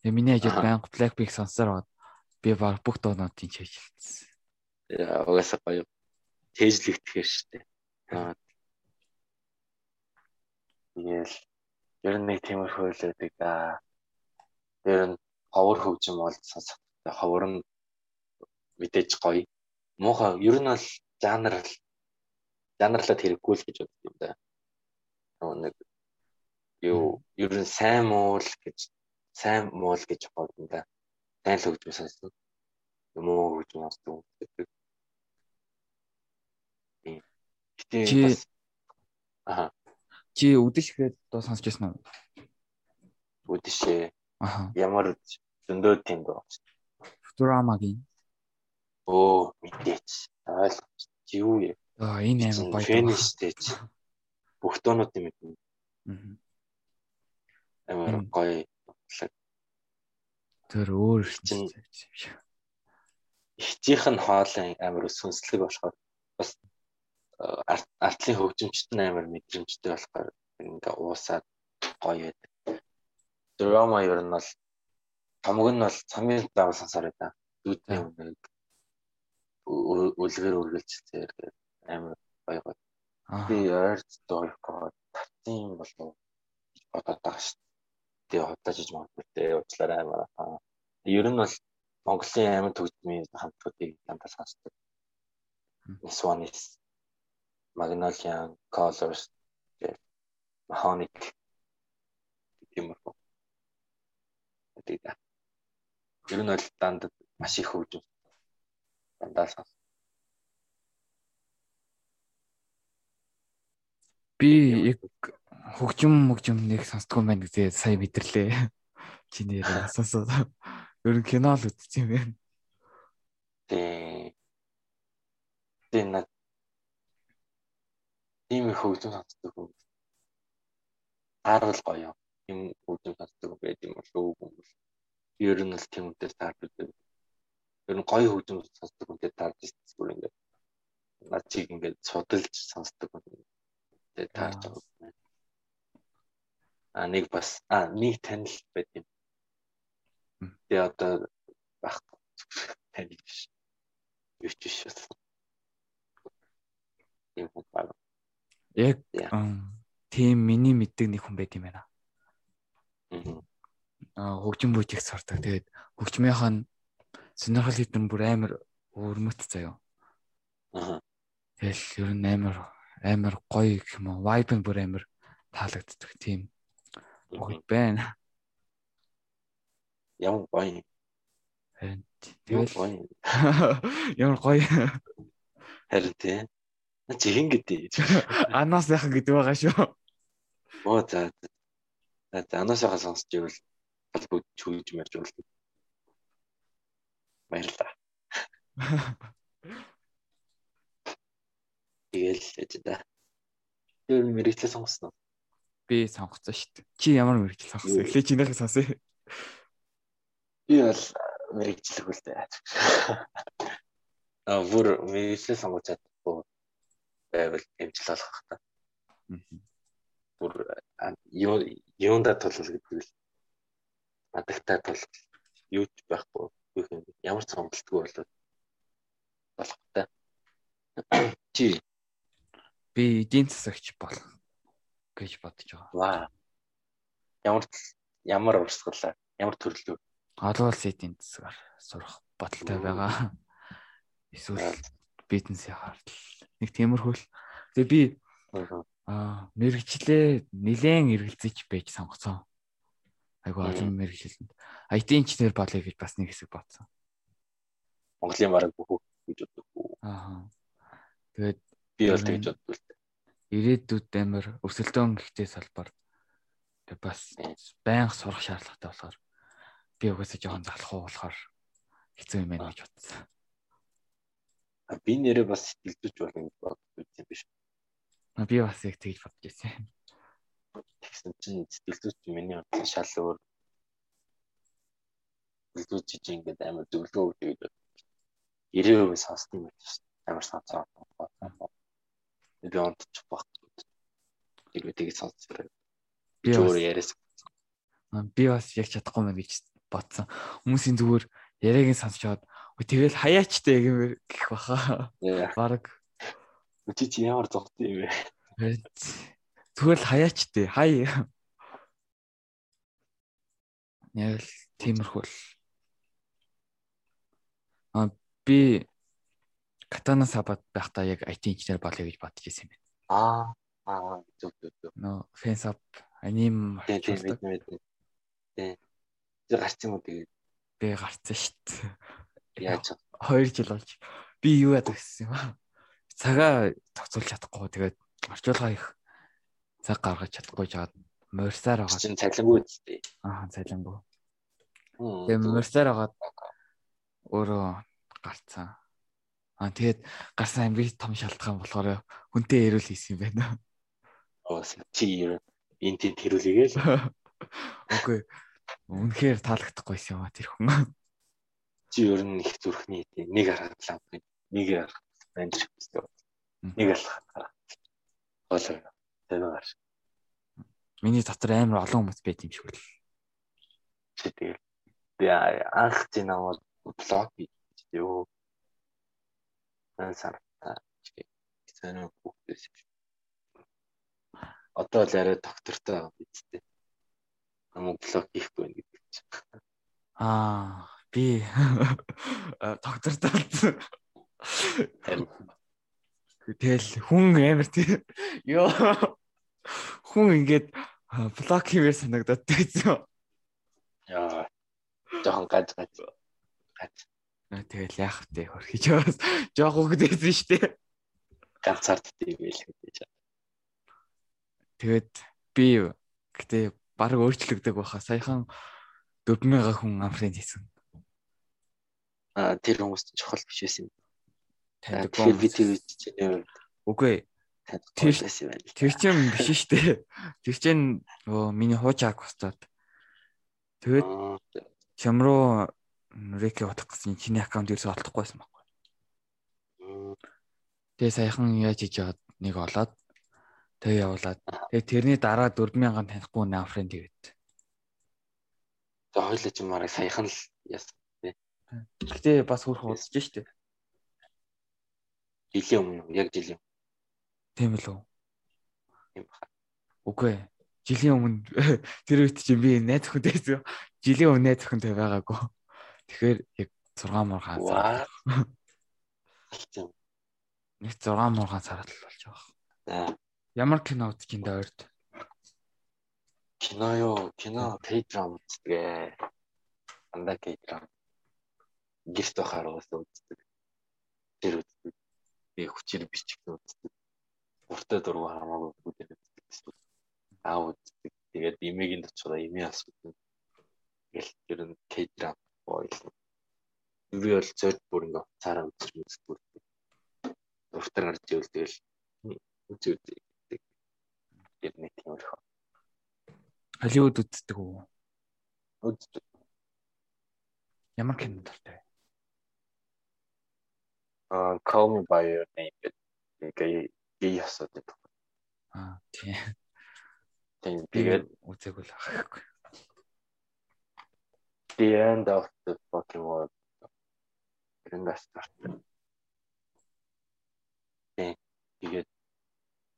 [SPEAKER 1] Тэгээ миний ажид байнга Blackpink сонсоор. Би баг бүх дуунуудын ч ажилласан.
[SPEAKER 2] Яа, угаасаа гоё. Тээжлэгдэхээр штэ. Аа. Тэгэл ер нь нэг тиймэрхүү л байдаг аа. Тэр нь ховор хөгжим бол сонсох. Ховор нь мэдээж гоё. Муухай ер нь бол жанр жанрлаад хэрэггүй л гэж боддог юм да. Нэг юу ер нь сайн муу л гэж сайн муу л гэж бодно да. Сайн л хөгжим сонсон. Юм уу хөгжим сонсдог гэдэг. Гэтэ бас аа
[SPEAKER 1] чи үдэш ихэд дуу сонсч байсан уу?
[SPEAKER 2] Үдэшээ. Аа. Ямар зөндөө тийм дуу.
[SPEAKER 1] Futurama-гийн.
[SPEAKER 2] Оо мэдээч. Ойлгож. Юу юм?
[SPEAKER 1] Аа энэ аим гоё.
[SPEAKER 2] Фэнистэйч. Бүх дуунууд юм мэднэ.
[SPEAKER 1] Аа
[SPEAKER 2] амар гоё бодлоо.
[SPEAKER 1] Тэр өөр
[SPEAKER 2] чинь ихчийнх нь хоолой амар сүнслэг болохоор бас артлын хөгжимчт нь амар мэдрэмжтэй болохоор ингээ уусаад гоё байдаг. Драма ер нь бол хамаг нь бол цамын заавал сонсоор байдаг. Дүүдний үнэг үлгэр үргэлжлэлээр амар гоё. Би ойр дөрөх гоо татсан болов бодоод байгаа шүү тий худалдаж иж магадгүй те уучлаарай аа. Ер нь бол Монголын амин төгсмийн хамтуудыг янтаа сонсдог. Swanis Magnolia Colors Mahonic гэмээр. Тэгээд ер нь бол данд маш их хөгжим дандаа сонс.
[SPEAKER 1] Би яг хөгжим мөгжим нэг сонсдгоо байна гэдэг сая мэдэрлээ. Чи нэр асуусаа. Ер нь кино л үзсэн юм байна.
[SPEAKER 2] Тэг. Тэг над ийм их хөгжим сонсдог юм. Таарвал гоё. Ийм хөгжим сонсдог байд юм болов уу юм. Ер нь л тийм үнтэй таардаг. Ер нь гоё хөгжим сонсдог таарж ирсэн зүгээр ингээд. Над чиг ингээд судалж сонсдог юм. Тэг таарч байгаа а нэг бас а нэг танил байт юм. Тэгээ одоо баг танил биш. Юу ч биш бас.
[SPEAKER 1] Тийм хүн баг. Яг тийм миний мэддэг нэг хүн байт юм байна. Аа хөгжим бүжиг сурдаг. Тэгээд хөгжмийнх нь сонирхол хэдэн бүр амар өрмөт заяа. Аа. Тэгэл ер нь амар амар гоё гэх юм уу. Vibe нь бүр амар таалагддаг тийм Огт байна.
[SPEAKER 2] Ямар гоё.
[SPEAKER 1] Тэгэл [LAUGHS] ямар гоё.
[SPEAKER 2] Харин тий. Чи хин гэдэг. [LAUGHS]
[SPEAKER 1] Анаас яхан гэдэг байгаа шүү.
[SPEAKER 2] Оо за. За анаас яхан сонсч ивэл холбогд чүгж мэрж болно. Баярлалаа. [LAUGHS] Тэгэл гэж да. Тэр мэрэгчлээ сонгосноо
[SPEAKER 1] би сонгоцсон шүү дээ. Чи ямар мэрэгжил сонгосон? Эхлээ чинийхээ сонсъё.
[SPEAKER 2] Би бол мэрэгжил хөлтэй. Аа бүр мэрэгжил сонгож чадахгүй байвал эмчил болох та. Бүр юу юунда тулвал гэдэг л адагтай тул юу ч байхгүй бүх юм ямар ч сонголтгүй болоод болох та. Чи
[SPEAKER 1] би эдийн засагч болох гэж бодож байгаа.
[SPEAKER 2] Ваа. Ямар ямар урсгалаа, ямар төрлөө.
[SPEAKER 1] Олон улсын эдийн засгаар сурах бодолтой байгаа. Эсвэл бизнесийн хардл. Нэг тиймэрхүү л. Тэгээ би аа мэрэгчлээ нилээн эргэлзэж байж сонгоцсон. Айгу олон мэрэгчлэнд. IT инженер болъё гэж бас нэг хэсэг бодсон.
[SPEAKER 2] Монголын бараг бүх гэж боддог.
[SPEAKER 1] Аа. Тэгээд
[SPEAKER 2] би бол тэгж боддог л
[SPEAKER 1] ирээдүйд амар өсөлтөө гихтэй салбар бас байнга сурах шаардлагатай болохоор би угаасаа жоохон залхуу болохоор хэцүү юм байна гэж бодсон.
[SPEAKER 2] би нэрээ бас сэтгэлдүүч болно гэж боддог юм биш.
[SPEAKER 1] Би бас яг тэгж бодож байсан.
[SPEAKER 2] Тэгсэн чинь сэтгэлдүүч миний бодлоо шал өөр. Сэтгэлдүүч чинь ингээд амар зөвлөгөө өгдөг гэж боддог. 90% сонсдог юм байна. Амар сонсоо. Би онтчих баг. Тэгээд тийг сонсчихлаа. Би өөр яриас.
[SPEAKER 1] Би бас яг чадахгүй мэн гэж бодсон. Хүмүүсийн зүгээр яриагийн сонсчоод тэгэл хаяачтай гэмээр гэх баха. Бараг.
[SPEAKER 2] Үчи чи ямар зогт юм бэ?
[SPEAKER 1] Зүгээр л хаяачтай. Хай. Яг л тиймэрхүү л. А би Катана Сабат байхдаа яг IT инженер болъё гэж бодож ирсэн юм байна.
[SPEAKER 2] Аа аа зүг зүг зүг.
[SPEAKER 1] Нөө аним
[SPEAKER 2] тийм тийм тийм. Тийм. Тэр гарсан юм уу тэгээд
[SPEAKER 1] би гарцсан дээ.
[SPEAKER 2] Яаж
[SPEAKER 1] 2 жил болж би юу яадаг гэсэн юм аа. Цагаа тогтоолж чадахгүй тэгээд орчуулга их цаг гаргаж чадахгүй жаад морьсаар байгаа.
[SPEAKER 2] Чин цалингүй үстэй.
[SPEAKER 1] Аа цалингүй. Тэгээд морьсаар байгаа өөрөө гарцсан. Аа тэгээд гарсан амби том шалтгаан болохоор хүнтэй ирүүл хийсэн юм байна.
[SPEAKER 2] Оо чи энэ тийм тэрүүлээгээл.
[SPEAKER 1] Окей. [LAUGHS] Үнэхээр таалагдахгүйсэн юм а тэр хүн.
[SPEAKER 2] Чи ер нь их зүрхний нэг хараад лав нэг хараад амжих гэсэн. Нэг алхах хараа. Хоолой. Тэнээр.
[SPEAKER 1] Миний дотор амар олон хүмүүс байт юм шиг л.
[SPEAKER 2] Чи тэгэл би анх тийм намайг блог хийж юу сартаа хэцэнэ хүүхдээс одоо л арай доктортой бидтэй намайг блог хийхгүй байна гэдэг чинь.
[SPEAKER 1] Аа би [LAUGHS] доктортой тэгэл хүн амар тий. Ёо хүн ингээд блог хиймээр санагдаад байсан.
[SPEAKER 2] Яа. Жоохон гад гад гад
[SPEAKER 1] Тэгэл яах вэ хөрхиж бас жоох хөгдөөсөн шүү дээ.
[SPEAKER 2] Ганцаард тийм байл гэж.
[SPEAKER 1] Тэгээд би гэтээ баг өөрчлөгдөг баха. Саяхан 4000 хүн амфрент хийсэн.
[SPEAKER 2] Аа тэр хүмүүс чухал биш байсан юм. Тэгэхээр би тэр чинь
[SPEAKER 1] үгүй тэр тэр чинь биш шүү дээ. Тэр чинь нөгөө миний хуучааг бостоод. Тэгээд чамруу Реки утах гэсэн чиний аккаунт ерөөсөй олдохгүй байсан байхгүй. Тэгээ саяхан яаж хийж яагаад нэг олоод тэгээ явуулаад тэгээ тэрний дараа 4000 танихгүй наа фрэнд игээд.
[SPEAKER 2] Тэгээ хоёлаа ч мараа саяхан л яасан тий.
[SPEAKER 1] Гэтэ бас хөрх удаж штэ.
[SPEAKER 2] Жилийн өмнө яг жилийн.
[SPEAKER 1] Тийм л үү.
[SPEAKER 2] Тийм баха.
[SPEAKER 1] Үгүй. Жилийн өмнө [LAUGHS] тэр үед чинь би найз өхөнтэйсэн. [LAUGHS] Жилийн өмнө найз өхөнтэй байгаагүй. Тэгэхээр яг 6 мургаан сар. Нэг 6 мургаан сард л болж байгаа. Ямар кино үзэж ин дээрд?
[SPEAKER 2] Кино юу? Кино K-drama үздэг. Андаа K-drama. Гэрт байхаар уусаа үздэг. Тэр үздэг. Би хүчээр бичих үздэг. Уртай дургу хамаагүй бүгд үздэг. Аа үздэг. Тэгээд имэгийн дочлоо имээ асуудаг. Тэгэл тэр нь K-drama бойл. Би бол зөд бүр ингээ цаараа үзэж үздэг. Уртар гарч ивэл тэгэл үзээ. Тэр нэг юм их.
[SPEAKER 1] Холливуд үздэг үү?
[SPEAKER 2] Үздэг.
[SPEAKER 1] Ямар кино дуртай?
[SPEAKER 2] Аа, Call Me by Your Name гэдэг гей асуудаг.
[SPEAKER 1] Аа, тийм.
[SPEAKER 2] Тийм тэгээд
[SPEAKER 1] үзээгүй л ахахгүй
[SPEAKER 2] the end of the fucking world. Гэнэ старт. Тэг. Тэгээд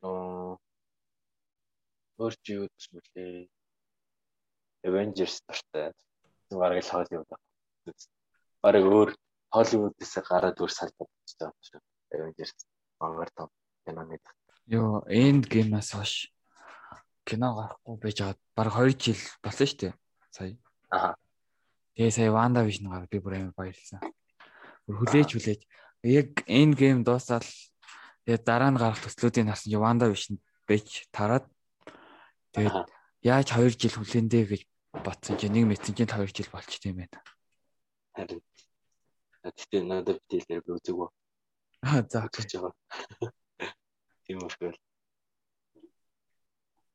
[SPEAKER 2] оо өөр чи юу гэж мөлий. Avengers стартай. Бараг л байна. Бараг өөр Hollywood-ээс гараад өөр салбар байгаа юм шиг. Avengers мангар том киноныг.
[SPEAKER 1] Йоо, End Game-аас хойш кино гарахгүй байж байгаа. Бараг 2 жил болсон шүү дээ. Сая.
[SPEAKER 2] Аа.
[SPEAKER 1] Тэгээ сая Ванда Vision гараад би бүр амар баярлсан. Бүр хүлээж хүлээж яг end game дуусаад тэгээ дараа нь гарах төслүүдийг харсан чи Ванда Vision байж тараад тэгээд яаж 2 жил хүлээндээ гэж батсан чи нэг мэдсэн чинь 2 жил болчтой юм байна.
[SPEAKER 2] Харин. Тэгтээ надад битэлээр би үзег ба.
[SPEAKER 1] Аа за
[SPEAKER 2] гэж байгаа. [LAUGHS] Тиймэрхүү.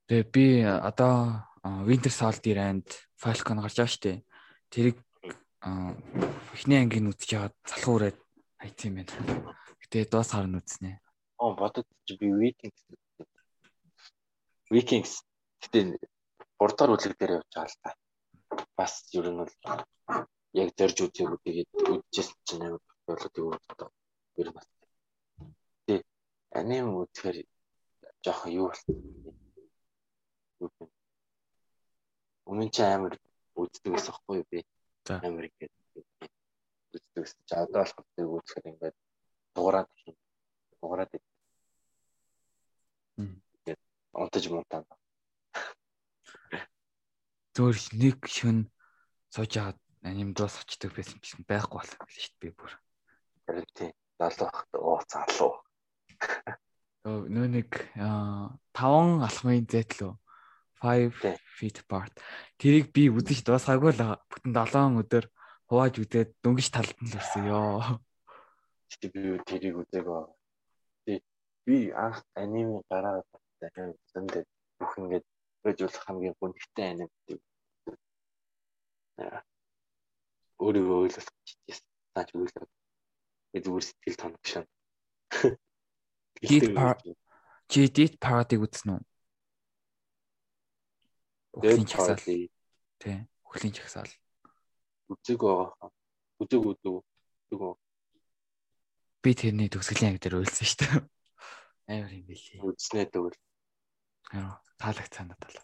[SPEAKER 1] Тэгээ би одоо Winter Soldier and Falcon гарч байгаа штэ. Тэрийг эхний ангийн үзэж яагаад залхуураад хайцсан юм байна. Гэтэ дуус харна үзнэ.
[SPEAKER 2] Оо бодод би Vikings Vikings гэтээ урдаар үлэг дээр явж байгаа л та. Бас ер нь бол яг зорж үзээгүй тэгээд үдчихсэн чинь амар болоод юу одоо ер нь. Тэгээ аним үзэхээр жоохон юу болсон. Өмнө чи амар үздэг гэсэн хэвгүй би. Ингээд үздэг гэсэн чи одоо болох тийг үзэхээр ингээд дуурайд дуурайд ингээд унтаж мунтаа.
[SPEAKER 1] Зөөр нэг шөн сууж агаад аним дуус очдөг байсан гэсэн байхгүй болох юм шүү дээ би бүр.
[SPEAKER 2] Тийм залуу хат оо залуу.
[SPEAKER 1] Нөө нэг 5 алхмын зэтлөө 5 feet apart. Тэрийг би үзэж дуусгаагүй л бүтэн 7 өдөр хувааж үзээд дөнгөж талд нь л ирсэн ёо.
[SPEAKER 2] Тэг би тэрийг үзээгөө. Би анх аниме гараад дахиад зөндөө бүх ингэж project хамгийн гүнхтэй аним гэдэг. Өөрийгөө ойлгох гэж тааж үйлээ. Би зүгээр сэтгэл тоног шин.
[SPEAKER 1] Чи дит парадыг үзсэн үү? Өхлийн чагсаал. Тий. Өхлийн чагсаал.
[SPEAKER 2] Үзэг байгаа. Үзэг үзэг. Үзэг.
[SPEAKER 1] Би тэрний төгсгөлийн анги дээр үйлсэн шүү дээ. [LAUGHS] Амар юм билий.
[SPEAKER 2] Үзнэ тэгвэл.
[SPEAKER 1] Аа, таалагц санаад тал.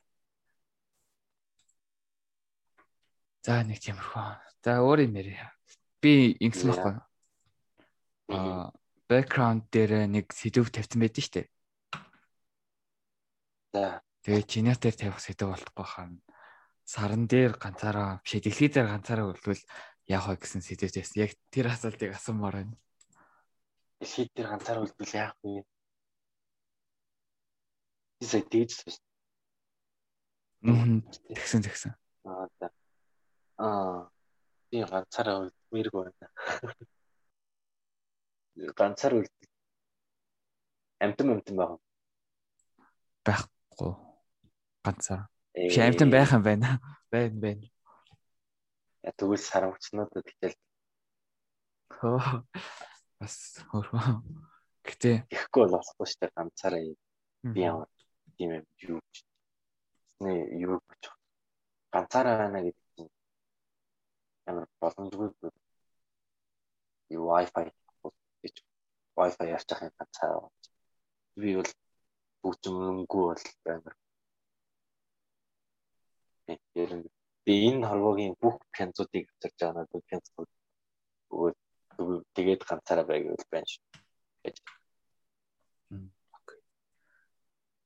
[SPEAKER 1] За нэг тиймэрхүү. За өөр юм ярив. Би ингэсэн байхгүй. Аа, бэкграунд дээр нэг сэдв тавьсан байдаг шүү дээ.
[SPEAKER 2] За.
[SPEAKER 1] Тэгээ чиний дээр тавих сэдв болохгүй хаана. Саран дээр ганцаараа биш дэлхий дээр ганцаараа үлдвэл яах вэ гэсэн сэдвээс яг тэр асуултыг асуумаар байна.
[SPEAKER 2] Дэлхий дээр ганцаараа үлдвэл яах вэ? Би сая дээжсэн.
[SPEAKER 1] Мм тэгсэн тэгсэн.
[SPEAKER 2] Аа за. Аа би ганцаараа үлдмээргүй байна. [LAUGHS] Ганцаар үлдэл. Амтан амтан байгаа.
[SPEAKER 1] Байхгүй ганцаа. Биш амтан байх юм байна. [LAUGHS] Байна байна.
[SPEAKER 2] Я тэгвэл сарамчнуудад.
[SPEAKER 1] Хөө. Бас хөрхөө. Гэтэ
[SPEAKER 2] ихгүй бол болохгүй шүү дээ ганцаараа би ямар тийм юм юу гэж. Нэ юу гэж. Ганцаараа байна гэдэг чинь ямар боломжгүй юу Wi-Fi гэж Wi-Fi ярьж байгаа юм ганцаараа. Би бол бүгд мөнгөө бол амар ер нь би энэ хорвогийн бүх пянцуудыг авчирч байгаа надад пянцууд өгөөд тэгээд ганцаараа байгаад байна шүү. гэж.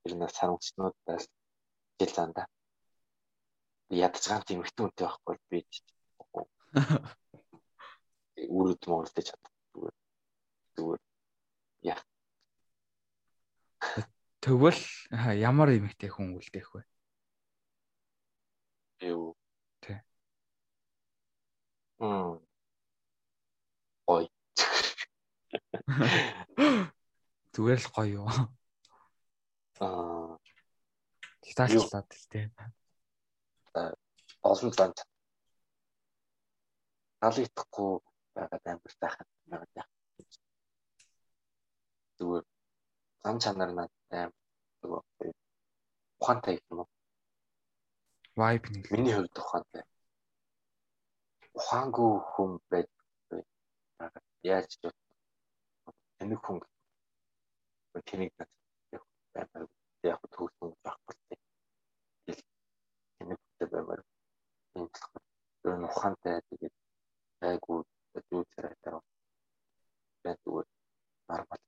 [SPEAKER 2] Тэр нас сарамчнуудаас жил занда. Ядаж гам тийм ихтэй үнтэй байхгүй би үрд моолдож чаддаг. Зүгээр. Яа.
[SPEAKER 1] Тэгвэл ямар эмэгтэй хүн үлдээх вэ?
[SPEAKER 2] Юу.
[SPEAKER 1] Тэ.
[SPEAKER 2] Мм. Ой. [LAUGHS]
[SPEAKER 1] Зүгээр л гоё юу.
[SPEAKER 2] Аа.
[SPEAKER 1] Таачлаад л тэ.
[SPEAKER 2] Олон зан халигдахгүй байгаад амар сайхан байгаа. Зүгээр зан чанар надад амар ухаантай юм уу?
[SPEAKER 1] Vibe нэг.
[SPEAKER 2] Миний хувьд ухаантай. Ухаангүй хүн байж яаж ч тэнэг хүн тэнэг над баймаар яг төгсөн байхгүй. Тэнэг хүнтэй баймаар энэ нь ухаантай тэгээд айгуу юу царайтай байна зүгээр нормал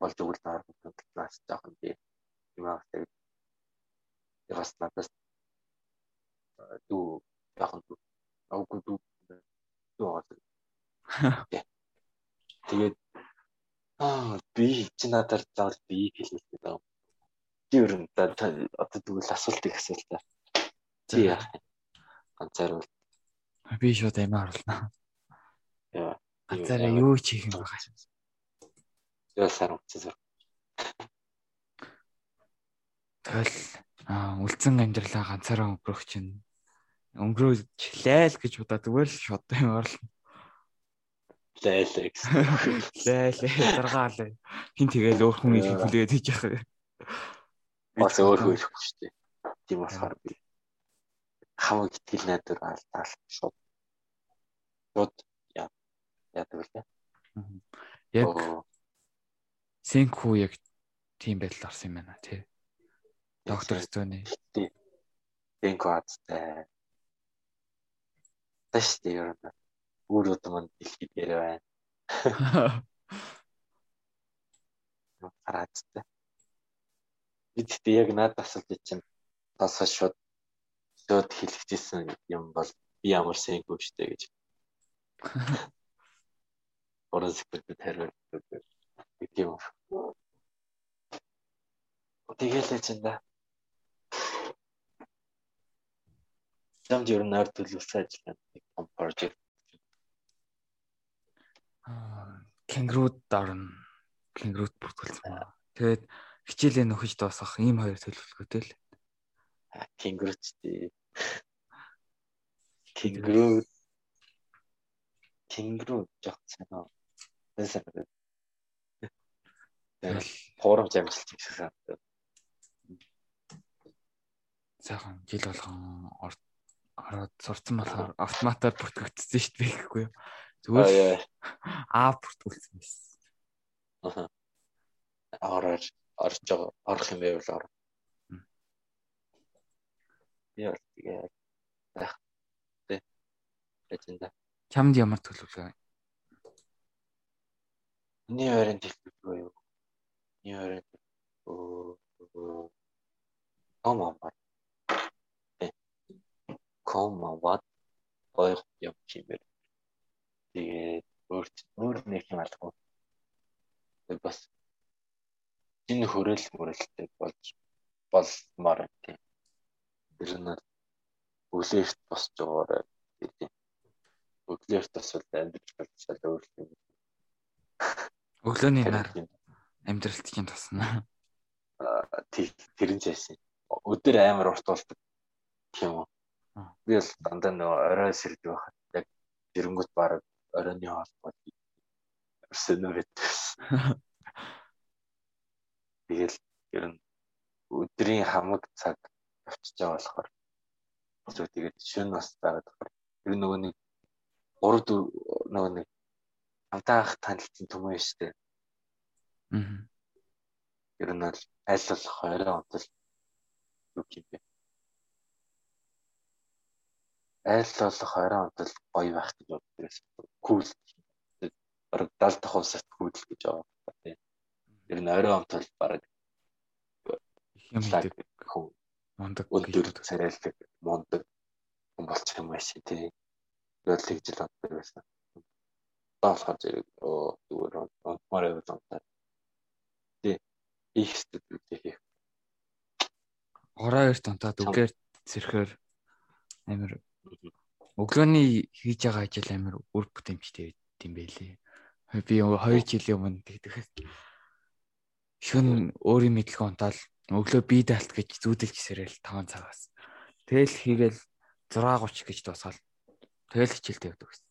[SPEAKER 2] болж өгөл нормал класс жоохон би юм аа тэгээд бас надаас дүү яхан дүү агуу дүү дүү [LAUGHS] тэгээд аа би чи надаар заавал би хэлүүлдэг даа. Би ер нь одоо тэгвэл асуултыг асуултаа. Чи яах вэ? Ганцаар бол
[SPEAKER 1] би шууд амиа оруулнаа.
[SPEAKER 2] Яа.
[SPEAKER 1] Ганцаараа юу хийх юм байгаа юм.
[SPEAKER 2] Яа сар үцээс.
[SPEAKER 1] Тэгэл аа үлдсэн амьдралаа ганцаараа өнгөрөх чинь өнгөрөөжлээ л гэж удаа зүгээр л шууд юм орлоо.
[SPEAKER 2] Лайлаа гэсэн.
[SPEAKER 1] Лайлаа даргаалаа. Хин тэгэл өөр хүн ирэх хүлээд хийж яах вэ?
[SPEAKER 2] Бас өөр хүн ирэхгүй шүү дээ. Тийм болохоор би хамаг итгэл найдвар алдаал шууд шууд яа яадаг үлээ.
[SPEAKER 1] Яг Сэнхүү яг тийм байдал орсон юм байна тий. Доктор Стоны.
[SPEAKER 2] Сэнхүү азтай. Тэш тий ер нь үр удам дэлхийд ярэ байна. [LAUGHS] Хараацтай. Бид тэ яг надад асуулт чинь тасаа шууд шууд хэлчихсэн юм бол би ямар сэнхүү штэ гэж. Орон секретарь хариулт гэдэг юм. Тэгэл л чинь да. Замд ер нь ард төлөвлөсөн ажил нэг том project.
[SPEAKER 1] Аа, кенгурууд орно. Кенгурууд бүртгүүлсэн. Тэгээд хичээлээ нөхөж дуусгах ийм хоёр төлөвлөгөөтэй л.
[SPEAKER 2] Кенгурууд тий. Кенгуруу Кенгуруу жоох сайн аа. Тэсэр. Тэгэл форум амжилт гэсэн санагдав.
[SPEAKER 1] Сайхан жил болгон ороод сурцсан болохоор автоматар бүртгэгдсэн шүү дээ гэхгүй юу. Зүгээр [LAUGHS] аа бүртгүүлсэн байсан.
[SPEAKER 2] Аа. Ороор орж байгаа орох юм байвал ор. Яа тэгээ байх. Тэ. Эцэнда.
[SPEAKER 1] Чамд ямар төлөвлөгөө?
[SPEAKER 2] Миний ойрын төлөвлөгөө юу? Миний ойрын төлөвлөгөө Коммават. Коммават хоёр юм чимэр. Тэгээд өөр өөр нэг юм алгүй. Тэг бас энэ хөрөл мөрөлтэй болж болмоор тийм. Тэр нь өглөөрт босч байгаарай гэдэг. Өглөөрт бас амьдрал болчихлоо өөр юм.
[SPEAKER 1] Өглөөний нар амьдралт чинь тусна.
[SPEAKER 2] Аа тэрэн чайсан. Өдөр амар урт болдог тийм үү. Би бол дандаа нөгөө орой сэрд байхад яг зэрэнгүүт баг оройны холбоо өрсөнөөрэй. Тэгэл ер нь өдрийн хамаг цаг авчиж байгаа болохоор зөв тэгээд шөнө бас байгаад болохоор ер нь нөгөө нэг 3 4 нөгөө нэг хамтаах танилцсан түмэн шүү дээ.
[SPEAKER 1] Аа.
[SPEAKER 2] Ер нь аль болох орой онтол юу юм бэ? Болох орой онтол гоё байх гэж боддог. Кул. Бараг 70 дахь усад кул гэж байгаа тийм. Ер нь орой онтол бараг
[SPEAKER 1] их юм
[SPEAKER 2] хүн
[SPEAKER 1] мундаг
[SPEAKER 2] өндөр царайлаг мундаг хүн болчих юм байсан тий. Тэгэл тэгж л боддог байсан. Болохоор зэрэг оо зүгээр онтмоор явуулсан. Тий. Их студиуд хийх.
[SPEAKER 1] Ороо эрт онтаад үгээр зэрхээр амир өглөөний хийж байгаа ажил амир үр бүтэмжтэй байт юм байлээ. Би 2 жилийн өмнө тэгдэхээс шүн өөрийн мэдлэг онтаал өглөө бие даалт гэж зүүдэлж сэрэл 5 цагаас. Тэгэл хийгээл 6:30 гэж дуусгаал. Тэгэл хичээлтэй явдаг гэсэн.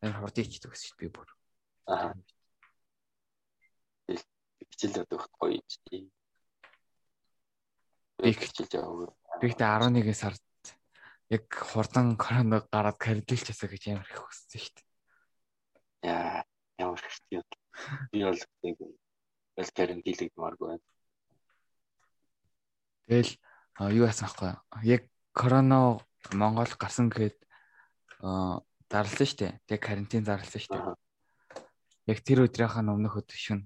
[SPEAKER 1] Амар хурд ичдэг гэсэн би бүр.
[SPEAKER 2] Аа. Хичээл явдаг гоё юм.
[SPEAKER 1] Би хичээлж яваа. Би тэ 11 сард яг хурдан коронавиг гараад ясаа гэж амар их хүссэн шүү дээ.
[SPEAKER 2] Яа, ямар хэрэгтэй юм. Би бол нэг бол карантинлэгдмааргүй байна.
[SPEAKER 1] Тэгэл юу яасан аахгүй яг корона Монгол гарсан гэхэд зарласан шүү дээ. Тэг карантин зарласан шүү дээ. Яг тэр өдрийнхаа өмнөх өдөр шүн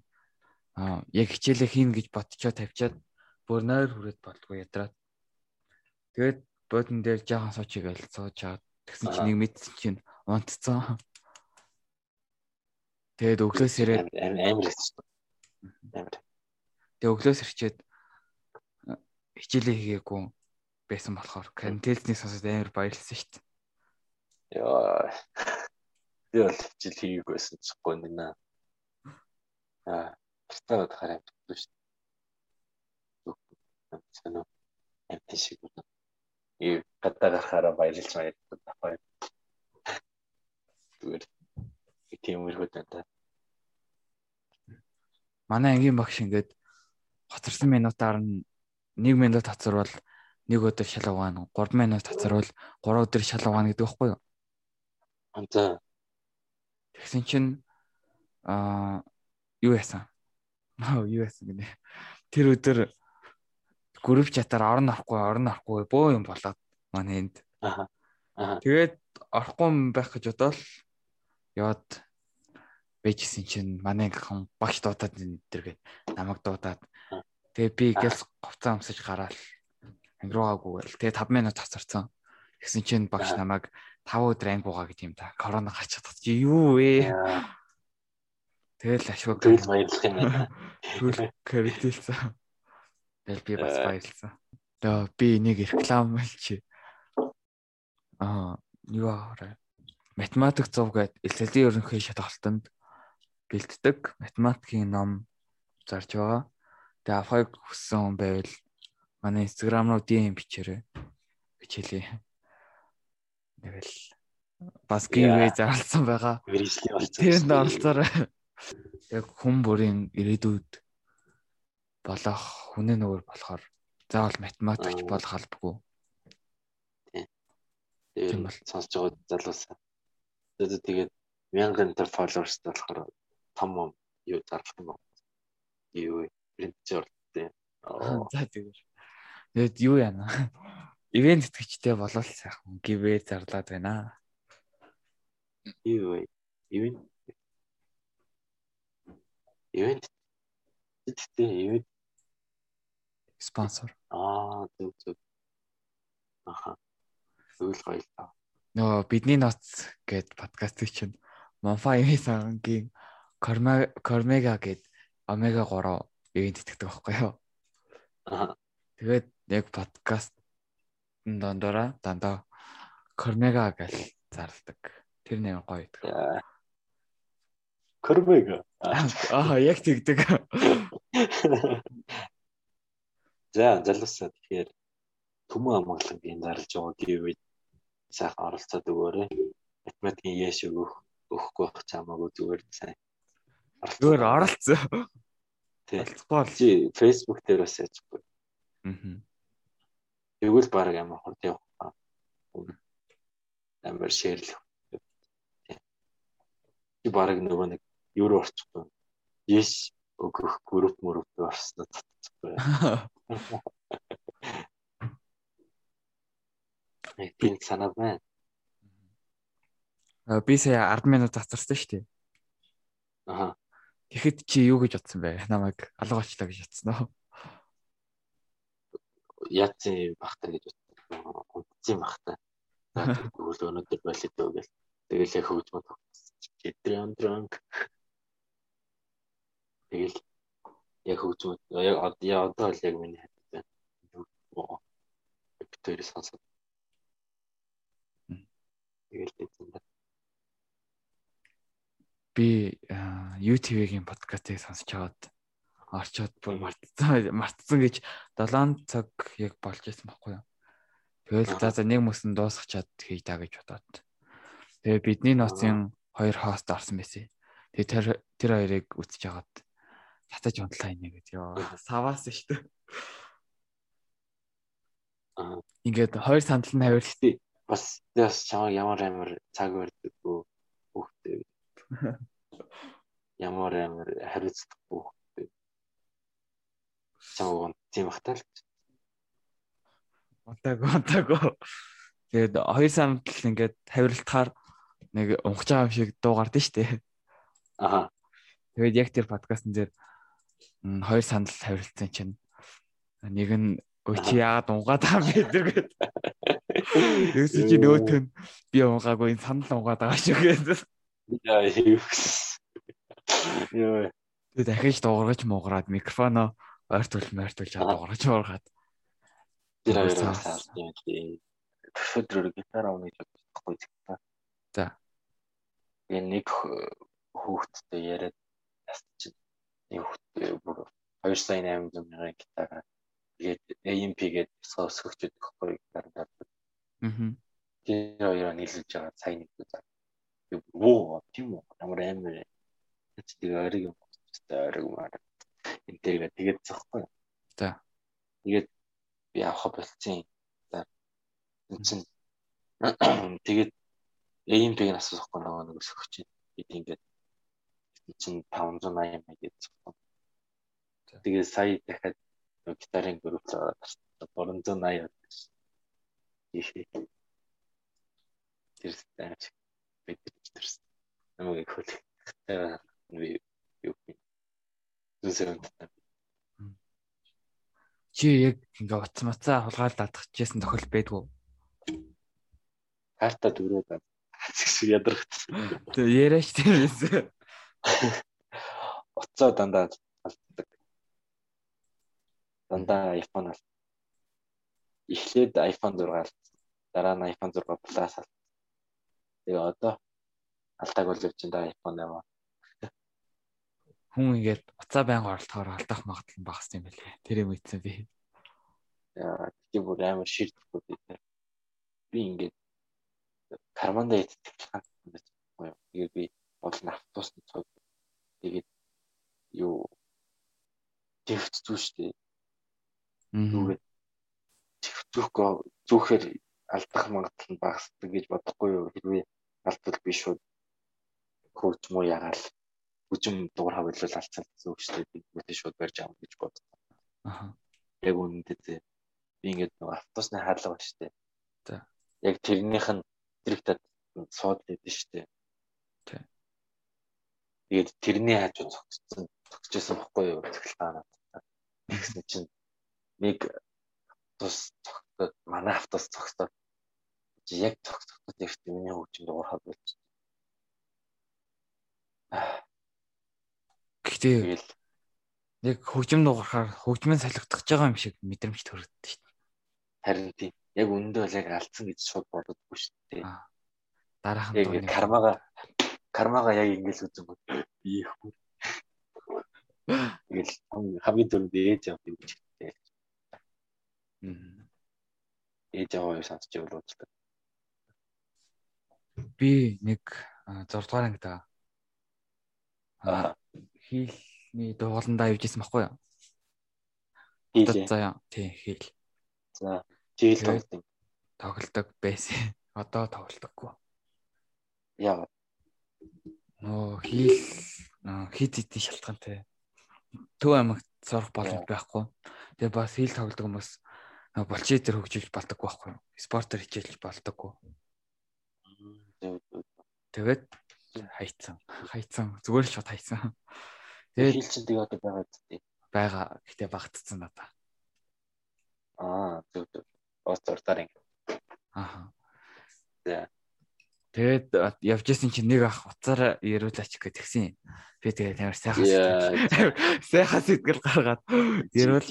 [SPEAKER 1] яг хичээлээ хийн гэж ботчоо тавьчаад бүр нойр хүрээд болдгоо ядраад. Тэгээд бодон дээр жаахан игээл сууж чаад тэгсэн чинь нэг мэдсэн чинь унтцсан. Тэгээд өглөөс ирээд
[SPEAKER 2] амар хэвчээ. Амар.
[SPEAKER 1] Тэгээд өглөөс ирчээд хичээлээ хийгээгүй байсан болохоор карантинний сонсоод амар баярлсан шүү дээ.
[SPEAKER 2] Яа. Би бол хичээл хийгээгүйсэн ч гоо нэ. Аа, гартаа бодохоор амтдаг шүү дээ. Соно амт шиг байна. И гадаа гарахаараа баярлж баярлж тахаа. Зүгээр тийм үргүүд байна та.
[SPEAKER 1] Манай ангийн багш ингээд хоцорсон минутаар нь 1 минут хоцорвол 1 өдөр шал угаана. 3 минут хоцорвол 3 өдөр шал угаана гэдэг байхгүй юу?
[SPEAKER 2] За.
[SPEAKER 1] Тэгсэн чинь аа юу яасан? [LAUGHS] Аа юу яасан гинэ. Тэр өдөр групп чатаар орон орохгүй, орон орохгүй бөө юм болоод манай энд.
[SPEAKER 2] Аа.
[SPEAKER 1] Тэгээд орохгүй юм байх гэж бодоод яваад байжсэн чинь манай хэн багш дуудаад энэ төргээд намайг дуудаад тэгээ би гэлс говцаа амсаж гараал ангируугаагүй гэл тэгээ 5 минут тасарсан. Тэгсэн чинь багш намайг 5 өдөр ангиугаа гэдэг юм да. Корона гарч чадах чи юу вэ? Тэгэл ашгүй
[SPEAKER 2] тэгэл баярлах юм байна.
[SPEAKER 1] Түл [LAUGHS] кредитэлсэн. Тэгэл би бас баярлсан. Тэгээ би нэг реклам хэлчих. Аа, юу аа математик 100 гээд элсэлдийн ерөнхий шалгалтанд бэлддэг математикийн ном зарж байгаа. Тэгээ авахыг хүссэн хүн байвал манай инстаграм руу DM бичээрэй гэж хэлье. Тэгэл бас giveaway зарласан байгаа.
[SPEAKER 2] Вируслийн болсон.
[SPEAKER 1] Тэрэнд оролцоорой. Яг хүн бүрийн ирээдүйд болох хүнээ нөгөө болохоор заавал математикч болох албагүй.
[SPEAKER 2] Тийм бол сонсож байгаа залуусаа. Тэгээд мянган дээр followers болохоор том юу зарлах юм бол юу принтер тий.
[SPEAKER 1] За тэгээд тэгээд юу яана. Ивент тэтгэгчтэй болол сайхан гівэ зарлаад байна.
[SPEAKER 2] Юу? Ивент Ивент тэгтээ ивент
[SPEAKER 1] спонсор.
[SPEAKER 2] Аа зүг зүг. Аха. Зөвл гоё л таа.
[SPEAKER 1] Нөгөө бидний ноц гэд подкастыг чинь Монфа Эми сангийн Кормега гэд Омега 3 ивент итгэдэг байхгүй юу?
[SPEAKER 2] Аа.
[SPEAKER 1] Тэгээд яг подкаст дондороо дандаа Кормега гэж зарладаг. Тэр нэр гоё гэдэг.
[SPEAKER 2] Кормега.
[SPEAKER 1] Аа яг тэгдэг. [LAUGHS]
[SPEAKER 2] За залуусаа тэгэхээр төмөн амгалангийн зарлж байгаа гэвэл сайхан оролцоод өгөөрэй. Математикийн яаш өгөх өгөхгүй байх чамаагүй зүгээр сайн. [LAUGHS]
[SPEAKER 1] Зүгээр оролцоо.
[SPEAKER 2] Оролцохгүй бол чи Facebook дээр бас яахгүй.
[SPEAKER 1] Аа.
[SPEAKER 2] Тэгвэл баг амар хурд явах. Амар шеэрлэх. Чи баг нөгөө нэг руу орчихгүй. Yes өгөх групп мөрөв орсноо татчихгүй. [LAUGHS] Тийм санаад байна.
[SPEAKER 1] Би сая 10 минут цацарсан шүү дээ.
[SPEAKER 2] Аа.
[SPEAKER 1] Тэгэхэд чи юу гэж бодсон бэ? Намайг алгаачлаа гэж бодсон уу?
[SPEAKER 2] Яатсан бахтаа гэж бодсон. Унтсан бахтаа. Тэгвэл өнөөдөр байлээ дөө гэл. Тэгэл яг хөгжмөд Эдрэн дранк. Тэгэл яг хөгжмөд яг одоо л яг миний хатад байна. Битүүрээ сонсоод. Тэгэл тэгсэн байна
[SPEAKER 1] би YouTube-ийн подкастыг сонсож аваад орчоод бүр мартсан мартсан гэж 7 цаг яг болж исэн байхгүй юу. Тэгэл за за нэг мөсөн дуусгачаад хий даа гэж бодоод. Тэгээ бидний ноцын хоёр хост орсон байсан. Тэгээ тэр тэр хоёрыг үтсэж хагаад татаж унтлаа инеэ гэж ёо. Саваас дээ.
[SPEAKER 2] Аа
[SPEAKER 1] ингээд хоёр сандал нь хавирлтий.
[SPEAKER 2] Бас бас чамаа ямар амар цаг үү хүүхдээ [LAUGHS] Ямар амар хариуцлагагүй хөөе. Чамаг тийм бахтаа л.
[SPEAKER 1] Онтаагүй онтаагүй. Тэгээд хоёр санд л ингээд хавирлтахаар нэг унгаж байгаа юм шиг дуу гардыг штэ.
[SPEAKER 2] Аа.
[SPEAKER 1] Тэгээд яг тэр подкастн дээр хоёр сандал хавирлцсан чинь нэг нь өчи яагаад унгаад байгаа бэ тэр гээд. Юусе чи нөгөөт нь би унгаагүй энэ сандал унгаад байгаа шүү гэдэг.
[SPEAKER 2] Яа юус. Яа.
[SPEAKER 1] Тэгээ дахиж дуургаж муугараад микрофоноо ойртуул мойртуулж чад дуургаж
[SPEAKER 2] юм тий. Өдөр гитар авах гэж бодохгүй зэгтээ.
[SPEAKER 1] За.
[SPEAKER 2] Тэгээ нэг хүүхдтэй яриад ястчих. Нэг бүр 2 сая 800 мянган гитараа тэгээд AMP гэдэг өсгөгчд өгөхгүй гитар дардаг.
[SPEAKER 1] Аа.
[SPEAKER 2] Тэр хоёроо нийлүүлж байгаа сая нэг заа. Оо тийм үү. Ямар амар. Тэгээд ориг юм. Ориг маар. Энтэйгээ тэгээд зөхгүй.
[SPEAKER 1] За.
[SPEAKER 2] Тэгээд би авах болцсон. За. Энд [COUGHS] тэгээд AMP-г асуухгүй нөгөө нэг өсгөгч. Тэгээд ингээд чинь 580 мэг гэж. Тэгээд сая дахиад гитарын групп л ороод ирсэн. 380 байсан. Тэр стач бидэрсэн. Намайг хөл. Би юу зүсэрэнд.
[SPEAKER 1] Чи яг ингээ утас мацаа хулгаал даатчихсан тохиол байдгүй.
[SPEAKER 2] Карта дөрөв даа. Ядрагт.
[SPEAKER 1] Тэг яриач тийм байсан.
[SPEAKER 2] Уцаа дандаа алддаг. Дандаа iPhone алт. Эхлээд iPhone 6 алт. Дараа нь iPhone 6 Plus алт. Тэгээ одоо алдааг бол явж байгаа iPhone 8.
[SPEAKER 1] Хүн ингээд уцаа байнга оролдохоор алдах магадлал нь багас юм байлээ. Тэр юм ийцэн би.
[SPEAKER 2] Яа, тийм бүр амар шийдэхгүй би. Би ингээд карманда идэх хаа юм байна. Тэгээд би бол автобусны цог тэгээд юу тэгвч зүү штэ. Нүгээр тэгвчүүхгөө зүүхээр алдах магадлал нь багасдаг гэж бодохгүй юу хэрвээ алдвал би шууд хөөж муу ягаал хүчм дуурай хавлал алцсан зүгштэй би бүтэн шууд барьж авах гэж бодсон.
[SPEAKER 1] Аа.
[SPEAKER 2] Яг үнэндээ би ингээд нэг автобусны хаалга ба штэ.
[SPEAKER 1] За.
[SPEAKER 2] Яг тэрнийх нь директад сууд лээд штэ. Тэгээд тэрний хажуу зогссон зогсчихсан бохгүй юу цэглэлтаа. Тэгсэн чинь нэг автобус цогцоод манай автобус цогцоод яг цогцоод ихт миний хөгжим дуурхаад болчих.
[SPEAKER 1] Гэхдээ яг хөгжим дуурахаар хөгжмөн солигдож байгаа юм шиг мэдрэмж төрөгддөг шүү дээ.
[SPEAKER 2] Харин тийм. Яг үндэ бол яг алдсан гэж шууд боддоггүй шүү дээ.
[SPEAKER 1] Дараах нь
[SPEAKER 2] кармага кармага яг ингэж үзэн гоо. Би их бүр. Тэгэл хамгийн түрүүнд ээж авах юм чи. Ээж аваа юу сонсч явал уучлаа.
[SPEAKER 1] Би нэг 6 дугаар ангид байгаа.
[SPEAKER 2] Аа.
[SPEAKER 1] Хийлний дууландаа явж исэн байхгүй юу?
[SPEAKER 2] Хийлээ.
[SPEAKER 1] За тий хийл.
[SPEAKER 2] За жийл тоглолт.
[SPEAKER 1] Тоглодог байсан. [LAUGHS] Одоо тоглодоггүй.
[SPEAKER 2] Яа.
[SPEAKER 1] Нөө хийл хит хитийн шалтгаантай. Төв аймагт сурах боломж байхгүй. Тэгээ бас хийл тоглодог хүмүүс болчий дээр хөгжүүлж болдоггүй байхгүй? Спортоор хичээлж болдоггүй. Тэгээд хайцсан. Хайцсан. Зүгээр л шууд хайцсан.
[SPEAKER 2] Тэгээд хийл чинь тэгээ одоо байгаа үстэй.
[SPEAKER 1] Бага. Гэтэ багтцсан надаа.
[SPEAKER 2] Аа зөв зөв. Оцортаар ингэ.
[SPEAKER 1] Аа.
[SPEAKER 2] За.
[SPEAKER 1] Тэгээд явж исэн чинь нэг ах уцаараа яриулаач гэж тэгсэн. Би тэгээд амар сайхан сайхан сэтгэл гаргаад яриул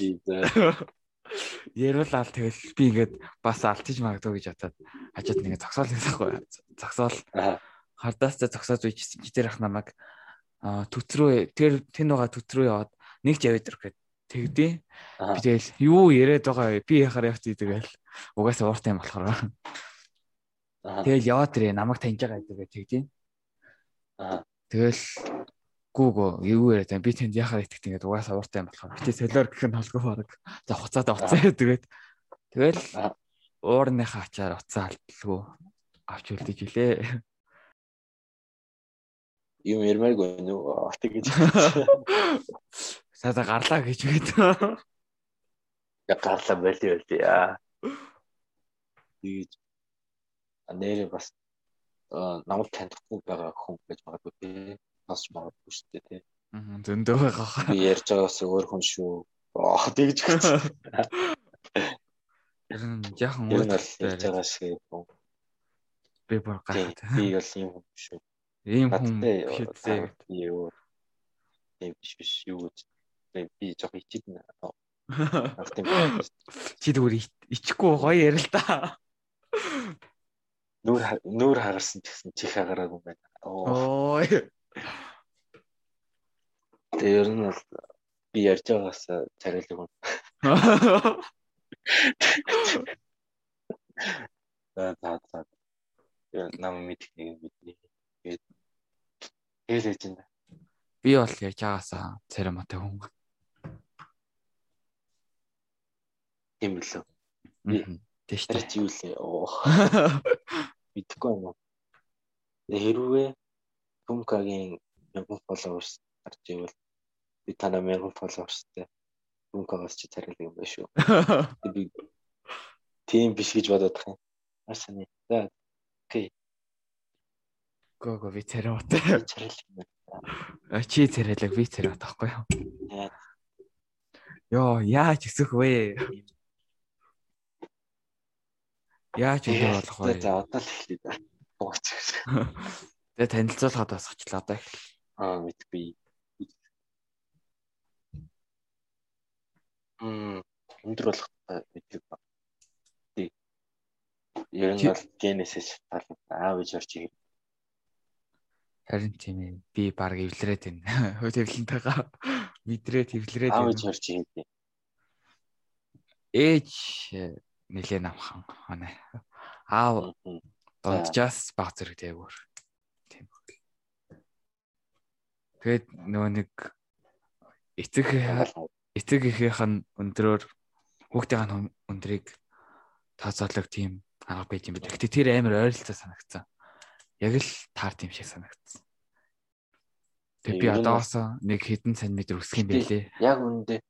[SPEAKER 1] яриулаад тэгэл би ингээд бас алдчих магадгүй гэж бодоод хажууд нэгэ зогсоол гэсэн. Зогсоол. Хардаас та зогсоод үйчихсэн чи тэр ах намайг төтрөө тэр тэн байгаа төтрөө яваад нэг ч яваад ирэх гээд тэгдээ. Би тэгэл юу яриад байгаа вэ? Би яхаар явчих тэгэл угаасаа ууртай юм болохоор. Тэгэл яваад ирээ намайг таньж байгаа гэдэг тэгдээ.
[SPEAKER 2] Аа.
[SPEAKER 1] Тэгэл гүүгөө юу яриад би тэнд яхаар итгэх тэгээд угаасаа ууртай юм болохоор. Гэтэ солиор гэх нь холгүй баг. За хуцаад уцаа тэгээд тэгэл уурныхаа ачаар уцаа алдалгүй авч үлдэж илээ.
[SPEAKER 2] Юм ярмааргүй нүү отыг гэж. [LAUGHS]
[SPEAKER 1] Сада гарлаа гэж мэд.
[SPEAKER 2] Я гарлаа байли байли яа. [LAUGHS] Нэрээ бас намайг танихгүй байгаа хүн гэж магадгүй тий бас магадгүй шүү дээ тий.
[SPEAKER 1] Аа зөндөө байгаа.
[SPEAKER 2] Би ярьж байгаас өөр хүн шүү. Аа тэгж хэлсэн.
[SPEAKER 1] Яхан
[SPEAKER 2] ярьж байгаа шиг юм.
[SPEAKER 1] Би бүр гайхаад.
[SPEAKER 2] Би бол юм хүн шүү.
[SPEAKER 1] Ийм хүн хэвчээ.
[SPEAKER 2] Юу. Тийм биш биш юу гэж. Би жоо ичид.
[SPEAKER 1] Чи зүгээр ичихгүй гоё ярил та.
[SPEAKER 2] Нүүр нүүр хагарсан ч гэсэн чих хагараагүй юм байна.
[SPEAKER 1] Ой.
[SPEAKER 2] Тэгээ ер нь бол би ярьж байгаагаас царайлаг хүн. За за за. Яа нам мэдх нэг мэдний. Тэгээд хэлээж байна.
[SPEAKER 1] Би бол ярьж байгаасаа церемонтой хүн.
[SPEAKER 2] Тийм билүү.
[SPEAKER 1] Тийш
[SPEAKER 2] Тэр чи юу лээ? [LAUGHS] Мэдхгүй юм? Хэрвээ Тумкагийн 1000 followers гарч ивэл би танаа 1000 followersтэй Тумкагаас чи царилэг юм байна шүү. Би тийм биш гэж бодоод байгаа юм. Асаны. За. Окей.
[SPEAKER 1] Гого би цариутай.
[SPEAKER 2] Царилэг юм.
[SPEAKER 1] А чи царайлаг би цариут байхгүй юу? Йоо, яаж өсөх вэ? Яаж өндөр болох вэ?
[SPEAKER 2] За одоо л эхлэе да. Бууч. [LAUGHS]
[SPEAKER 1] Тэгээ танилцуулахад бас очлоо одоо их.
[SPEAKER 2] Аа мэдгүй. Мм өндөр болох мэддэг ба. Тий. Ер нь бол Genesis тал аав гэж орч ирээ.
[SPEAKER 1] Харин тийм ээ. Би баг эвлэрээд байна. [LAUGHS] Хөө тэвлэнтэйгаа мэдрээд эвлэрээд
[SPEAKER 2] аав гэж орч ирээ.
[SPEAKER 1] Ээж нэлээ намхан хоноо. Аав дунджаас баг зэрэг дээгүүр. Тийм. Тэгээд нөгөө нэг эцэг эцэг эхийнх нь өндрөөр хүүхдийн өндрийг тооцоолог тийм арга байж юм байна. Гэтэ тэр амар ойролцоо санагцсан. Яг л таард юм шиг санагдсан. Тэг би одоос нэг хэдэн сантиметр өсөх юм байлээ.
[SPEAKER 2] Яг үүндээ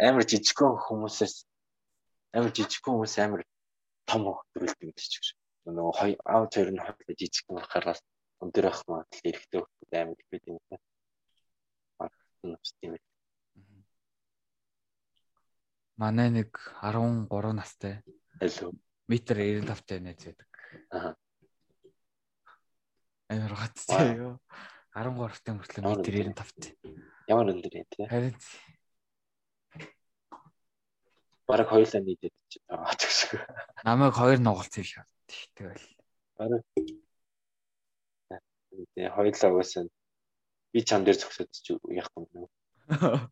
[SPEAKER 2] амар жижигхэн хүмүүсээс амар жижигхэн хүмүүс амар том хөвтрүүлдэг юм шиг. Нөгөө хоёр аав хоёр нь хоёул жижигхэн байхаас өндөр ах магадлал эрэхтэй хүмүүс амар их байдаг юм байна. Магадгүй тийм ээ.
[SPEAKER 1] Манай нэг 13 настай.
[SPEAKER 2] Алуу.
[SPEAKER 1] Метр 95 тай найз байдаг.
[SPEAKER 2] Аа.
[SPEAKER 1] Амар гацтай юу. 13 тай мөртлөө метр 95 тай.
[SPEAKER 2] Ямар өндөр юм те.
[SPEAKER 1] Харин
[SPEAKER 2] Бараг хоёулаа нийтэд чи байгаа ч гэсэн.
[SPEAKER 1] Намайг хоёр нугалцсан л шат. Тэгэл.
[SPEAKER 2] Бараг. Тэгээ хоёулаа уусаа би чам дээр зогсоод чи яах юм? [LAUGHS]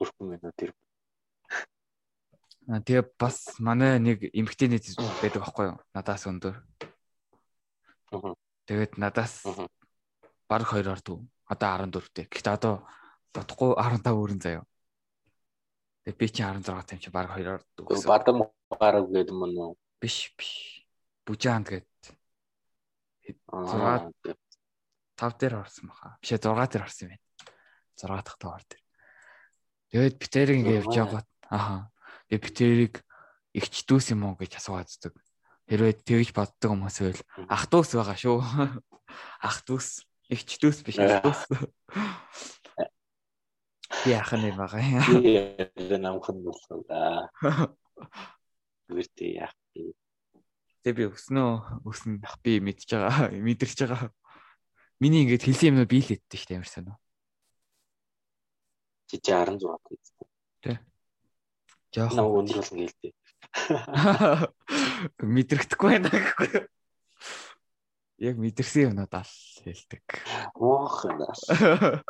[SPEAKER 2] Бүрхэн мэнүү тэр.
[SPEAKER 1] А тэгээ бас манай нэг эмгтэй нийт байдаг аахгүй юу? Надаас өндөр. Тэгээд надаас баг 2 орд. Одоо 14 дээ. Гэхдээ одоо бодохгүй 15 өрн заяа. Тэгээ би чи 16 тайм чи баг 2 орд
[SPEAKER 2] гэсэн. Бадам гараг гэдэг юм уу?
[SPEAKER 1] Биш биш. Бүжаанд гээд 6 5 дээр орсон баха. Биш 6 дээр орсон юм байна. 6 дахь товар дээр. Тэгээд битэрийг ингээ явж байгаа. Аха. Тэгээд битэрийг ихч дүүс юм уу гэж асуугааддаг. Хэрвээ тэгж боддог хүмүүс байвал ах дүүс байгаа шүү. [LAUGHS] Ах дүүс, ихч дүүс биш ах дүүс. [LAUGHS] [LAUGHS] Би ах нь байгаа юм.
[SPEAKER 2] Би намхан болсон да. Үрдээ яах вэ?
[SPEAKER 1] Тэг би өснөө өснө би мэдж байгаа мэдэрч байгаа. Миний ингээд хэлсэн юмнууд би л яддаг шүү дээ ямарсан уу.
[SPEAKER 2] Чи 16 гэсэн.
[SPEAKER 1] Тэ.
[SPEAKER 2] Наа өндөр болсон гэлтэй. [LAUGHS]
[SPEAKER 1] Мэдрэхдэггүй байна гэхгүй. Яг мэдэрсэн юмнууд ал хэлдэг.
[SPEAKER 2] Оох юм аа.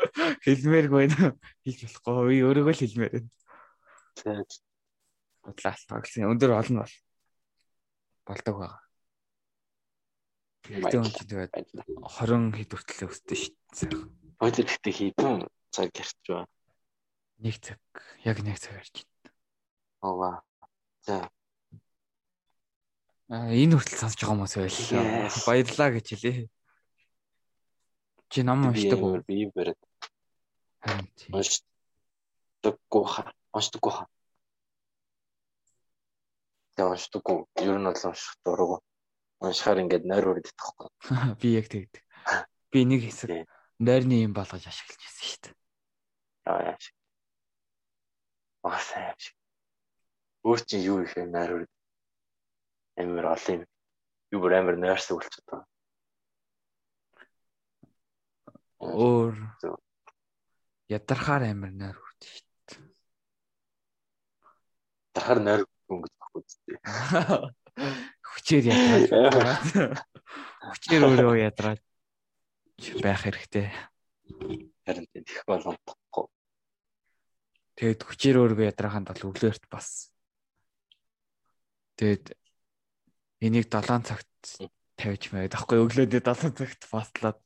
[SPEAKER 1] Хэлмээргүй байна. Хэлж болохгүй. Би өөрийгөө л хэлмээр байна.
[SPEAKER 2] Тэгээд
[SPEAKER 1] бодлаа тагсан. Өндөр олон бол болдог байгаа. Тэгтээ хүн чинь тэгээд 20 хэд хүртэл шүү дээ.
[SPEAKER 2] Өдөр гэхдээ хідэн цаг ярьж байна.
[SPEAKER 1] Нэг цаг. Яг нэг цаг ярьж байна.
[SPEAKER 2] Ова. За.
[SPEAKER 1] Энэ хүртэл сонсож байгаа хүмүүс байл. Баярлаа гэж хэлээ. Чи ном уншдаг уу?
[SPEAKER 2] Би барь.
[SPEAKER 1] Харин тийм.
[SPEAKER 2] Уншдаггүй хаа. Уншдаггүй хаа. Тэгээ уншдаггүй. Ер нь бол унших дурггүй. Уншихаар ингээд нойр үрдэх тахгүй. [LAUGHS]
[SPEAKER 1] Би яг тэгдэг. Би нэг хэсэг нойрны юм болгож ашиглаж ирсэн шүү дээ.
[SPEAKER 2] Аа яа шиг. Аа сайн шиг. Өөр чинь юу их нойр үрд. Амар олон юм. Би бүр амар нойрс үлчээд байна.
[SPEAKER 1] Өөр ядархаар амар нойр үрд шүү дээ.
[SPEAKER 2] Ядархаар нойр өнгөж баггүй зү.
[SPEAKER 1] Хүчээр ядраад. Хүчээр өөрөө ядраад байх хэрэгтэй.
[SPEAKER 2] Харин тэгэх боломжтой.
[SPEAKER 1] Тэгэд хүчээр өөргөө ядраханд бол өглөөрт бас. Тэгэд энийг 7 цагт тавьж байгаад аахгүй өглөөдөө 7 цагт баслаад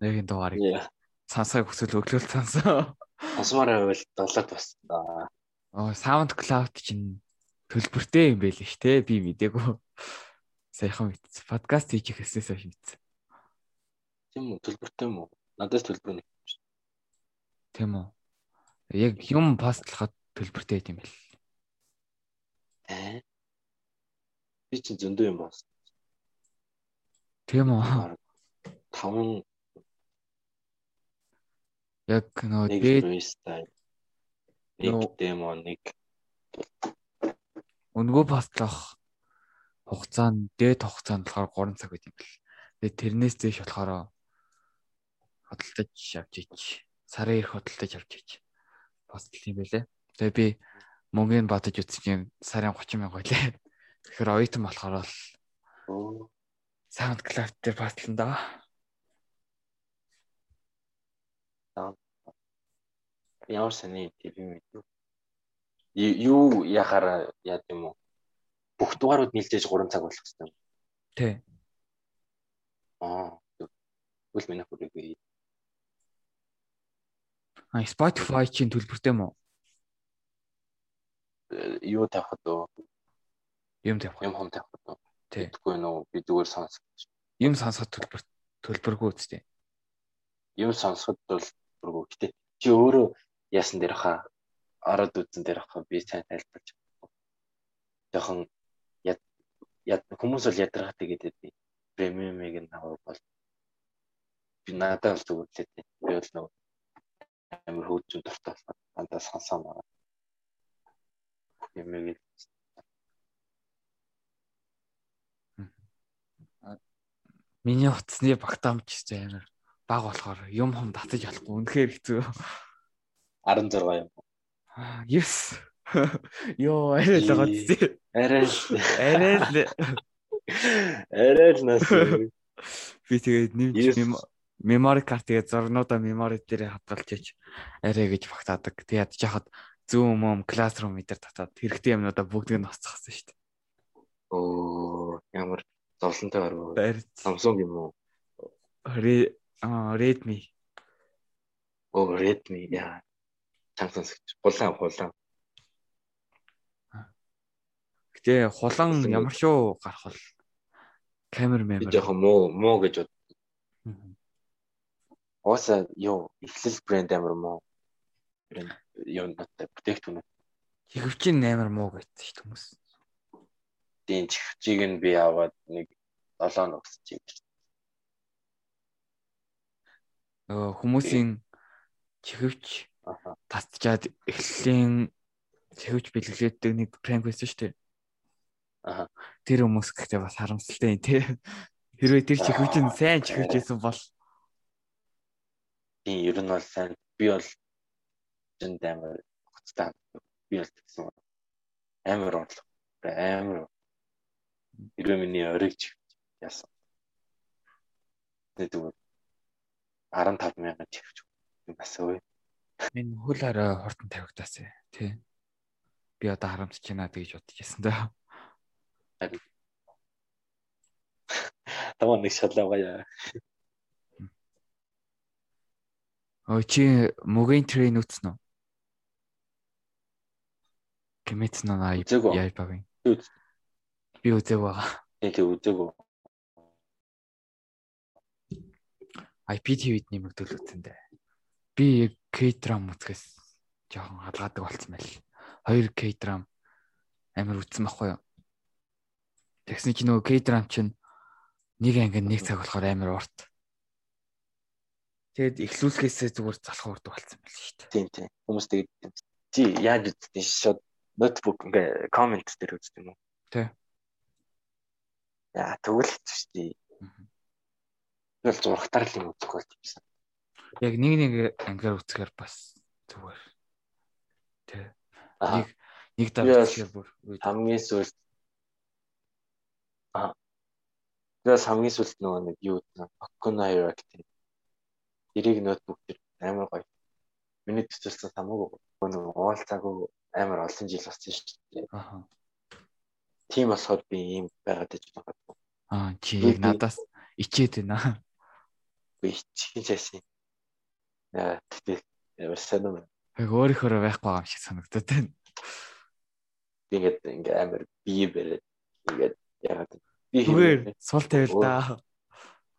[SPEAKER 1] нэг энэ дугаарыг сансахыг хүсвэл өглөөл сансан.
[SPEAKER 2] Асмаар байвал 7-д бас.
[SPEAKER 1] Аа SoundCloud чинь төлбөртэй юм байл ш тэ би мдээгүй. Саяхан мэдсэн. Подкаст хийж ихээсээс хойш мэдсэн.
[SPEAKER 2] Тийм үү төлбөртэй юм уу? Надаас төлбөр нэг юм шүү.
[SPEAKER 1] Тийм үү. Яг юм постлоход төлбөртэй юм байл.
[SPEAKER 2] Э? Би чинь зөндөө юм бас.
[SPEAKER 1] Тийм үү.
[SPEAKER 2] 5
[SPEAKER 1] Яг нөө
[SPEAKER 2] дээд нэг демо нэг
[SPEAKER 1] өнгөө постлох хугацаанд дээд хугацаанд болохоор 3 цаг байт юм бэл. Тэгээ тэрнээс дэш болохоор хөдөлтөж авч ич. Сарын ирэх хөдөлтөж авч ич. Постл юм бэлээ. Тэгээ би мөнгөний бодож үзсэн юм сарын 30 мянга байлээ. Тэгэхээр оюутан болохоор л SoundCloud дээр постлон даа.
[SPEAKER 2] Ямар сони тийм юм. Юу яхаар яа гэм үү? Бүх дугаарууд нийлжээж 3 цаг болох хэрэгтэй.
[SPEAKER 1] Тий.
[SPEAKER 2] Аа. Үл минь хүрээгүй.
[SPEAKER 1] А Spotify чинь төлбөртэй мó?
[SPEAKER 2] Э, юу тавих уу?
[SPEAKER 1] Юм тавих.
[SPEAKER 2] Юм хом тавих уу?
[SPEAKER 1] Тэгэхгүй
[SPEAKER 2] нөө би зүгээр сонсох.
[SPEAKER 1] Юм сонсоход төлбөр төлбөргүй үстэй.
[SPEAKER 2] Юм сонсоход төлбөргүй. Гэтэ чи өөрөө яасан дээр хаа ороод үзэн дээр хаа би сайн тайлбарч. Жохон яд хүмүүс бол ядаргатай гэдэг би премиумыг нь авах бол би надад л дээ. Би бол нөгөө амар хөөцөн дуртай болохоор дандаа сонсоо байгаа. Юмэг
[SPEAKER 1] Миний утасны багтаамж ч амар баг болохоор юм хум татаж болохгүй. Үнэхээр хэцүү.
[SPEAKER 2] 16 юм.
[SPEAKER 1] Yes. [LAUGHS] Йоо, арай л зү.
[SPEAKER 2] Арай л.
[SPEAKER 1] Арай л.
[SPEAKER 2] Арай л нас.
[SPEAKER 1] Би тэгээд нэмж мемори картыг зурнуудаа мемори дээр хадгалж ич арай гэж багтаадаг. Тэгээд яхад Zoom, Mom, Classroom дээр татаад хэрэгтэй юмнуудаа бүгдийг нь ноцохсон шүү дээ.
[SPEAKER 2] Оо, ямар зовлонтой гарав.
[SPEAKER 1] Samsung
[SPEAKER 2] юм уу?
[SPEAKER 1] Redmi.
[SPEAKER 2] Оо, Redmi яа. Samsung хулаан хулаан.
[SPEAKER 1] Гэтэ хулан ямар шүү гарах бол камер мемори.
[SPEAKER 2] Жохон муу муу гэж бод. Ооса юу эхлэл брэнд амар муу. Брэнд юу надад бүтээгдэхүүн.
[SPEAKER 1] Чихвчин амар муу шүү хүмүүс.
[SPEAKER 2] Тийм чихвчийг нь би аваад нэг 7 ногсож юм.
[SPEAKER 1] Нөгөө хүмүүсийн чихвч татчаад эхлэлийн чихвч бэлгэлээдэг нэг пранк байсан шүү дээ.
[SPEAKER 2] Аа.
[SPEAKER 1] Тэр хүмүүс гэхдээ бас харамсалтай юм тий. Хэрвээ тэр чихвч нь сайн чихвч байсан бол
[SPEAKER 2] тийм ер нь бол сайн би бол зэнд амар хуцтай би бол тэгсэн амар орлого амар хэрвээ миний ориг яасан. Тэгээд 15 мянган чихвч юм бас өө.
[SPEAKER 1] Энэ хөл хараа хортон тавигдаас тий. Би одоо харамсаж байна гэж бодож байсан да.
[SPEAKER 2] Тамаа нэг шалгаваа.
[SPEAKER 1] Өө чи мөгийн трейн үтсэн үү? Кэмэт наа яа багын. Би үзег байгаа.
[SPEAKER 2] Тэг үзег үү.
[SPEAKER 1] IPTV-д үтсэн дээ. Би K-drama үзгээс жоохон халгаадаг болсон байл. 2 K-drama амар үзсэн байхгүй юу? Тэгсэн чи нөгөө K-drama чинь нэг ангид нэг цаг болохоор амар урт. Тэгэд эхлүүлэхээсээ зүгээр залах урд болсон байл шүү дээ.
[SPEAKER 2] Тийм тийм. Хүмүүс тэгээд чи яаж үзтээ шууд ноутбук ингээ коммент дээр үздэг юм уу?
[SPEAKER 1] Тий.
[SPEAKER 2] Яа тэгвэл дээ. Тэгэл зурагтаар л юм үзэх болж байсан.
[SPEAKER 1] Яг нэг нэг ангиар үзэхээр бас зүгээр. Тий. Нэг нэг давтчихээр бүр
[SPEAKER 2] хамгийн сүүлд Аа. Тэгээс хамгийн сүлд нөгөө нэг юу вэ? Окуна Hierarchy. Эрийг ноутбук төр амар гоё. Миний төсөлсөн хамаагүй нэг уулзаагүй амар олон жил болсон шүү дээ.
[SPEAKER 1] Аа.
[SPEAKER 2] Тийм болохоор би ийм байгаад иж магадгүй.
[SPEAKER 1] Аа чи яг надаас ичээд байна.
[SPEAKER 2] Би чихэн цайсан. Яа тэгтээ ямар сонирм.
[SPEAKER 1] Яг өөрийнхөө байхгүй юм шиг санагдаад байна.
[SPEAKER 2] Би ингээд ингээ амар бие бэрээ ингээд ягаад би
[SPEAKER 1] Зүгээр сул тавил да.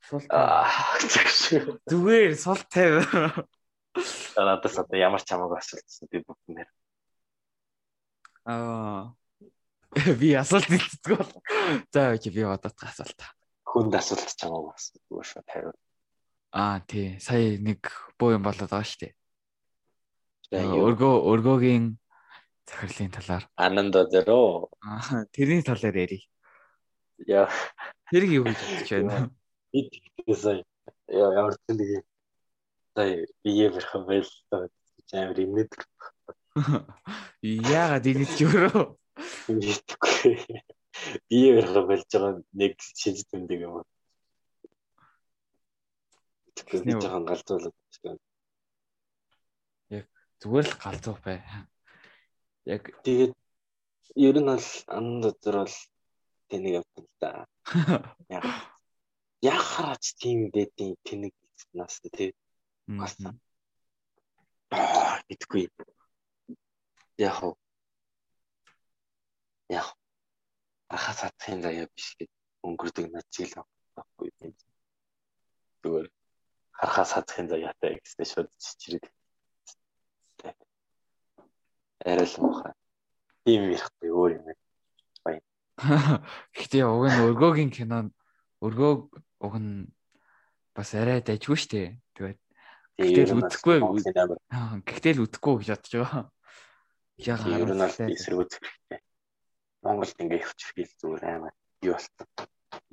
[SPEAKER 1] Сул тавил. Зүгээр сул тавил.
[SPEAKER 2] надаас одоо ямар ч хамаагүй асуултсан би бүгднээр
[SPEAKER 1] Аа. Би асуулт хэлцдэг бол. За чи би бодоод асуулт.
[SPEAKER 2] хүнд асуулт ч асуулт зүгээр шүү тавиу.
[SPEAKER 1] Аа тий. Сая нэг буу юм болоод байгаа шүү дээ. Өргөө өргөөгийн захирлын талаар.
[SPEAKER 2] Ананда зөрөө.
[SPEAKER 1] Аа тэрний талаар ярив.
[SPEAKER 2] Яа
[SPEAKER 1] Тэрийг юу гэж бодож байна?
[SPEAKER 2] би тэгсэн яа ямар ч нэг юм. сая бие бэрх байл амар имнэд
[SPEAKER 1] Яагаад ингэж өөрөө?
[SPEAKER 2] Мэдхгүй. Бие бэрх болж байгаа нэг шинж тэмдэг юм. Тэгэхээр жоохон галзуулаад байна.
[SPEAKER 1] Зүгээр л галзуу бай. Яг
[SPEAKER 2] Тэгээд ер нь бол анд дотор бол тэнэг явдаг л да. Яг [LAUGHS] яхаач тийм дэдийн тэнэг нас тий бас аа мэдгүй. Яг. Яг ахаа сатхын заяа биш гэж өнгөрдөг над жил байхгүй юм. Зүгээр харахаа сатхын заяатай гэснээр шууд чичрээд. Арай л муухай. Тийм ярихгүй өөр юм. [LAUGHS]
[SPEAKER 1] Гэхдээ уг нь өргөөгийн кинон өргөө уг нь бас арай дайггүй штэ. Тэгээд Гэтэл үдэхгүй. аа, гэхдээ л үдэхгүй [LAUGHS] гэж бодож байгаа. Яг
[SPEAKER 2] Ер нь бол эсрэг үзэх хэрэгтэй. Монголд ингээ явчих хэл зүгээр амар юу болсон.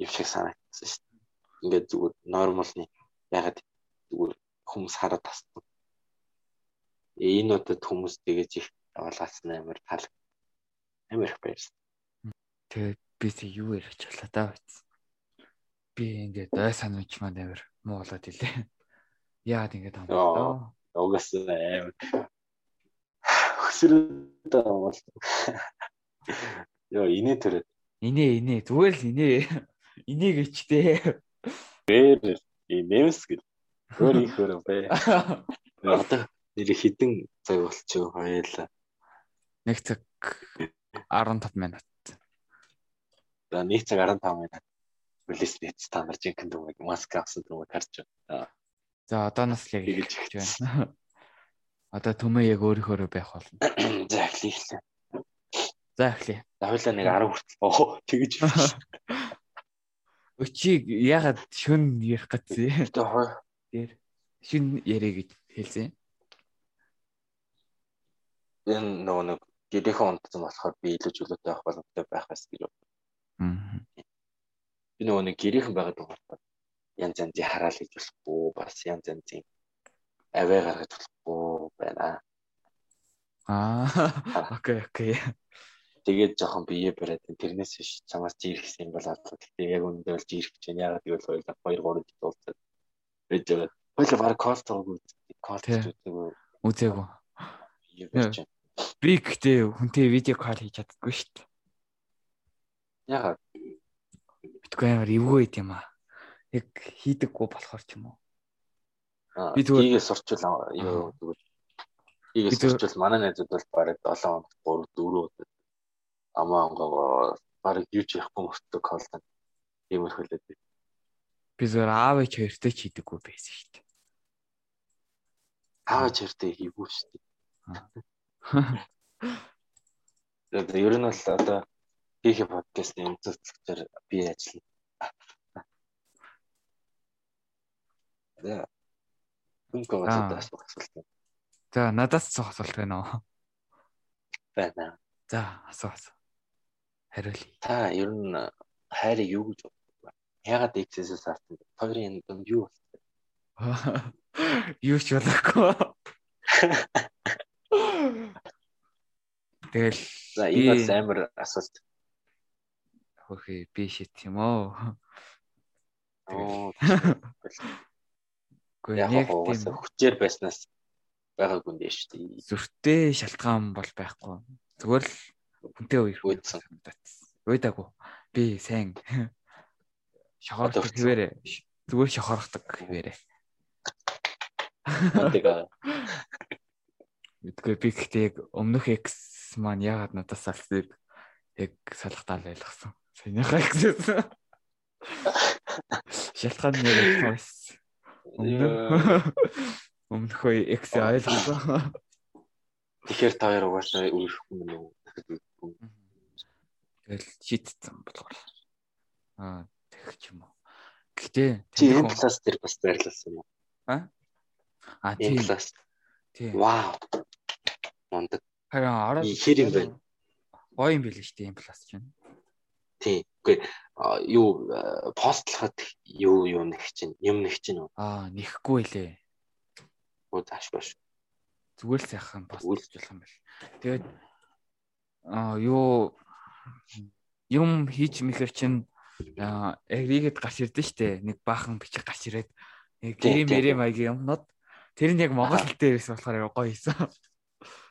[SPEAKER 2] Юу шиг санагдсан шүү дээ. Ингээ зүгээр нормалны ягаад зүгээр хүмүүс хараад тассан. Э, Энэ удаад хүмүүс тэгэж их яваалгасан амар тал амар их байсан.
[SPEAKER 1] Тэгээд би тэг юу ярих болоо даа биз. Би ингээд ой санамж маань амар муу болоод илээ. Яагаад ингэж
[SPEAKER 2] Яа.
[SPEAKER 1] амлаа?
[SPEAKER 2] Угаас амар [SIGHS] хөсрөөд бол Яа инээ төрөө.
[SPEAKER 1] Инээ инээ зүгээр л инээ. [LAUGHS] Инээ гэчтэй.
[SPEAKER 2] Бээр нэмс гэл. Өөр их өөр бай. [LAUGHS] Одоо нэр хідэн цаг болчихоо хоёлаа.
[SPEAKER 1] Нэг цаг 15 минут.
[SPEAKER 2] За нэг цаг 15 минут. Релиз бит стандар жинхэнэ дүмэг маск авсан дүмэг харж байна.
[SPEAKER 1] За одооноос л яг эхэлж байна. [LAUGHS] Одоо төмөө яг өөрийнхөө байх болно. [CLEARS THROAT]
[SPEAKER 2] За эхлэе.
[SPEAKER 1] За эхлэе.
[SPEAKER 2] За хоёлаа нэг 10 хүртэл. Оо тэгэж. [LAUGHS]
[SPEAKER 1] Өчиг ягаад шүн ярих гэсэн. Тэр шүн ярэ гэж хэлсэн.
[SPEAKER 2] энэ нөгөө нэг гэрээхэн унтсан болохоор би илүү чөлөөтэй авах боломжтой байх байсан гэж бод.
[SPEAKER 1] Аа.
[SPEAKER 2] Би нөгөө нэг гэрээхэн байгаад байгаа болохоор янз янзын хараал хийж болохгүй бас янз янзын аваа гаргаж болохгүй байна.
[SPEAKER 1] Аа. Окей, окей.
[SPEAKER 2] Тэгээд жоохон бие бариад тэрнээс биш чамаас жирхсэн юм бол адлаа. Гэтэ яг үндэ бол жирэх гэж байна. Ягаад гэвэл хоёул 2 3 жил уулзаад байж байгаа. Хоёул баг кол тоогүй. Кол
[SPEAKER 1] Тий.
[SPEAKER 2] үзээгүй. Бие барьж байна.
[SPEAKER 1] Би гэхдээ хүнтэй видео кол хийж чаддаггүй шүү дээ.
[SPEAKER 2] Ягаад
[SPEAKER 1] Битгүй амар эвгүй байт юм аа. Яг хийдэггүй болохоор ч юм уу. Би зүгээр-
[SPEAKER 2] Ийгээс сурчвал юу тэгвэл
[SPEAKER 1] зүгээр-
[SPEAKER 2] сурчвал манай найзууд бол бараг 7 хоног 3 4 удаа амаа онгоо бараг юу ч яахгүй мөртөг колтон иймэрхүүлээд би.
[SPEAKER 1] Би зөвөр аав ээж хоёртой ч хийдэггүй байсан шүү дээ.
[SPEAKER 2] Аав чиртэй хийвгүй шүү дээ. [LAUGHS] Тэгээд ер нь бол одоо хийх подкастын эмзэгчлэгчээр би ажиллана. [LAUGHS] За. Үнэхээр асуух асуулт
[SPEAKER 1] За надаас цог асуулт байна уу?
[SPEAKER 2] байна.
[SPEAKER 1] За асуу асуу. Хариулъя.
[SPEAKER 2] Та ер нь хайрыг юу гэж боддог вэ? Ягаад X-с бэ? Хоёрын дунд юу болсон?
[SPEAKER 1] Юу ч болоогүй. Тэгэл
[SPEAKER 2] За энэ бас амар асуулт.
[SPEAKER 1] хөрхий би шит юм оо.
[SPEAKER 2] Оо.
[SPEAKER 1] Үгүй
[SPEAKER 2] яг
[SPEAKER 1] тийм
[SPEAKER 2] хүчээр байснаас байгаагүй юм дээ шүү дээ.
[SPEAKER 1] зүрхтэй шалтгаан бол байхгүй. Зүгээр л хүнтэй үер
[SPEAKER 2] Үүдсэн.
[SPEAKER 1] Өөдаагүй. Би сайн [LAUGHS] шохордог хэвээрээ зүгээр шохордог хэвээрээ.
[SPEAKER 2] Мантайга
[SPEAKER 1] Үгүй [LAUGHS] би гэхдээ яг өмнөх X маань яагаад надаас салсыг яг салхтаал байлгасан. Саяныхаа X. [LAUGHS] Шалтгаан нь яг X. Өмнөх X ойлгосон.
[SPEAKER 2] тэгэхээр та хоёр угаасаа үргэлжлэхгүй юм уу?
[SPEAKER 1] Тэгэл шийдсэн болохоор. Аа тэгэх юм уу. Гэхдээ
[SPEAKER 2] Чи M класс дээр бас байрлуулсан юм уу?
[SPEAKER 1] аа
[SPEAKER 2] M
[SPEAKER 1] тийм тийм.
[SPEAKER 2] Вау. Мондөг.
[SPEAKER 1] Харин ороод
[SPEAKER 2] Ихэр юм байна.
[SPEAKER 1] Гоё юм билээ шүү дээ энэ пласт чинь.
[SPEAKER 2] Тийм. Үгүй а, юу а, постлоход юу юу нэг чинь юм нэг чинь үү?
[SPEAKER 1] Аа нэхгүй лээ.
[SPEAKER 2] Оо тааш баш.
[SPEAKER 1] Зүгээр л сайхан
[SPEAKER 2] Үгүй.
[SPEAKER 1] постуулах юм байна. Тэгээд юу юм хийж мэхэр чинь эригэд гарч ирдэ штэ. Нэг баахан бичиг гарч ирээд
[SPEAKER 2] тийм,
[SPEAKER 1] мэрэм маягийн юмнууд тэр нь яг монгол хэл дээр байсан болохоор гоё хийсэн.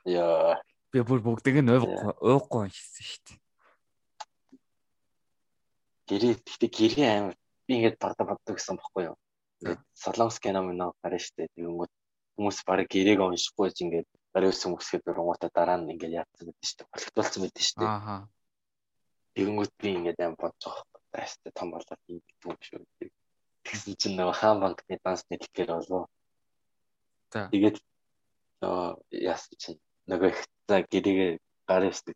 [SPEAKER 2] Яа.
[SPEAKER 1] Би бүр бүгдийг нь уухгүй уухгүй уншсан штэ.
[SPEAKER 2] Гэрээ гэхдээ гэрээ амар би ингээд багада боддог гэсэн бохгүй юу? Солонгос кино минь гарна штэ. Тэгэнгүүт хүмүүс барыг гэрээг уншихгүй ч ингээд өсөн хүмүүсгээд дургуута дараа нь ингээд яатсан гэдэг штэ. Болготуулсан байдаг штэ.
[SPEAKER 1] Ааха.
[SPEAKER 2] Тэгэнгүүт би ингээд амар бодож байгаа байхгүй. Тастай том болоод юм гэдэг юм шүү. Тэгсэн чинь нөгөө хаан банкны данс нэтлэгээр болов. Тэгээд аа яасан чинь нөгөө их за гэрээгээ гарын өсдөг.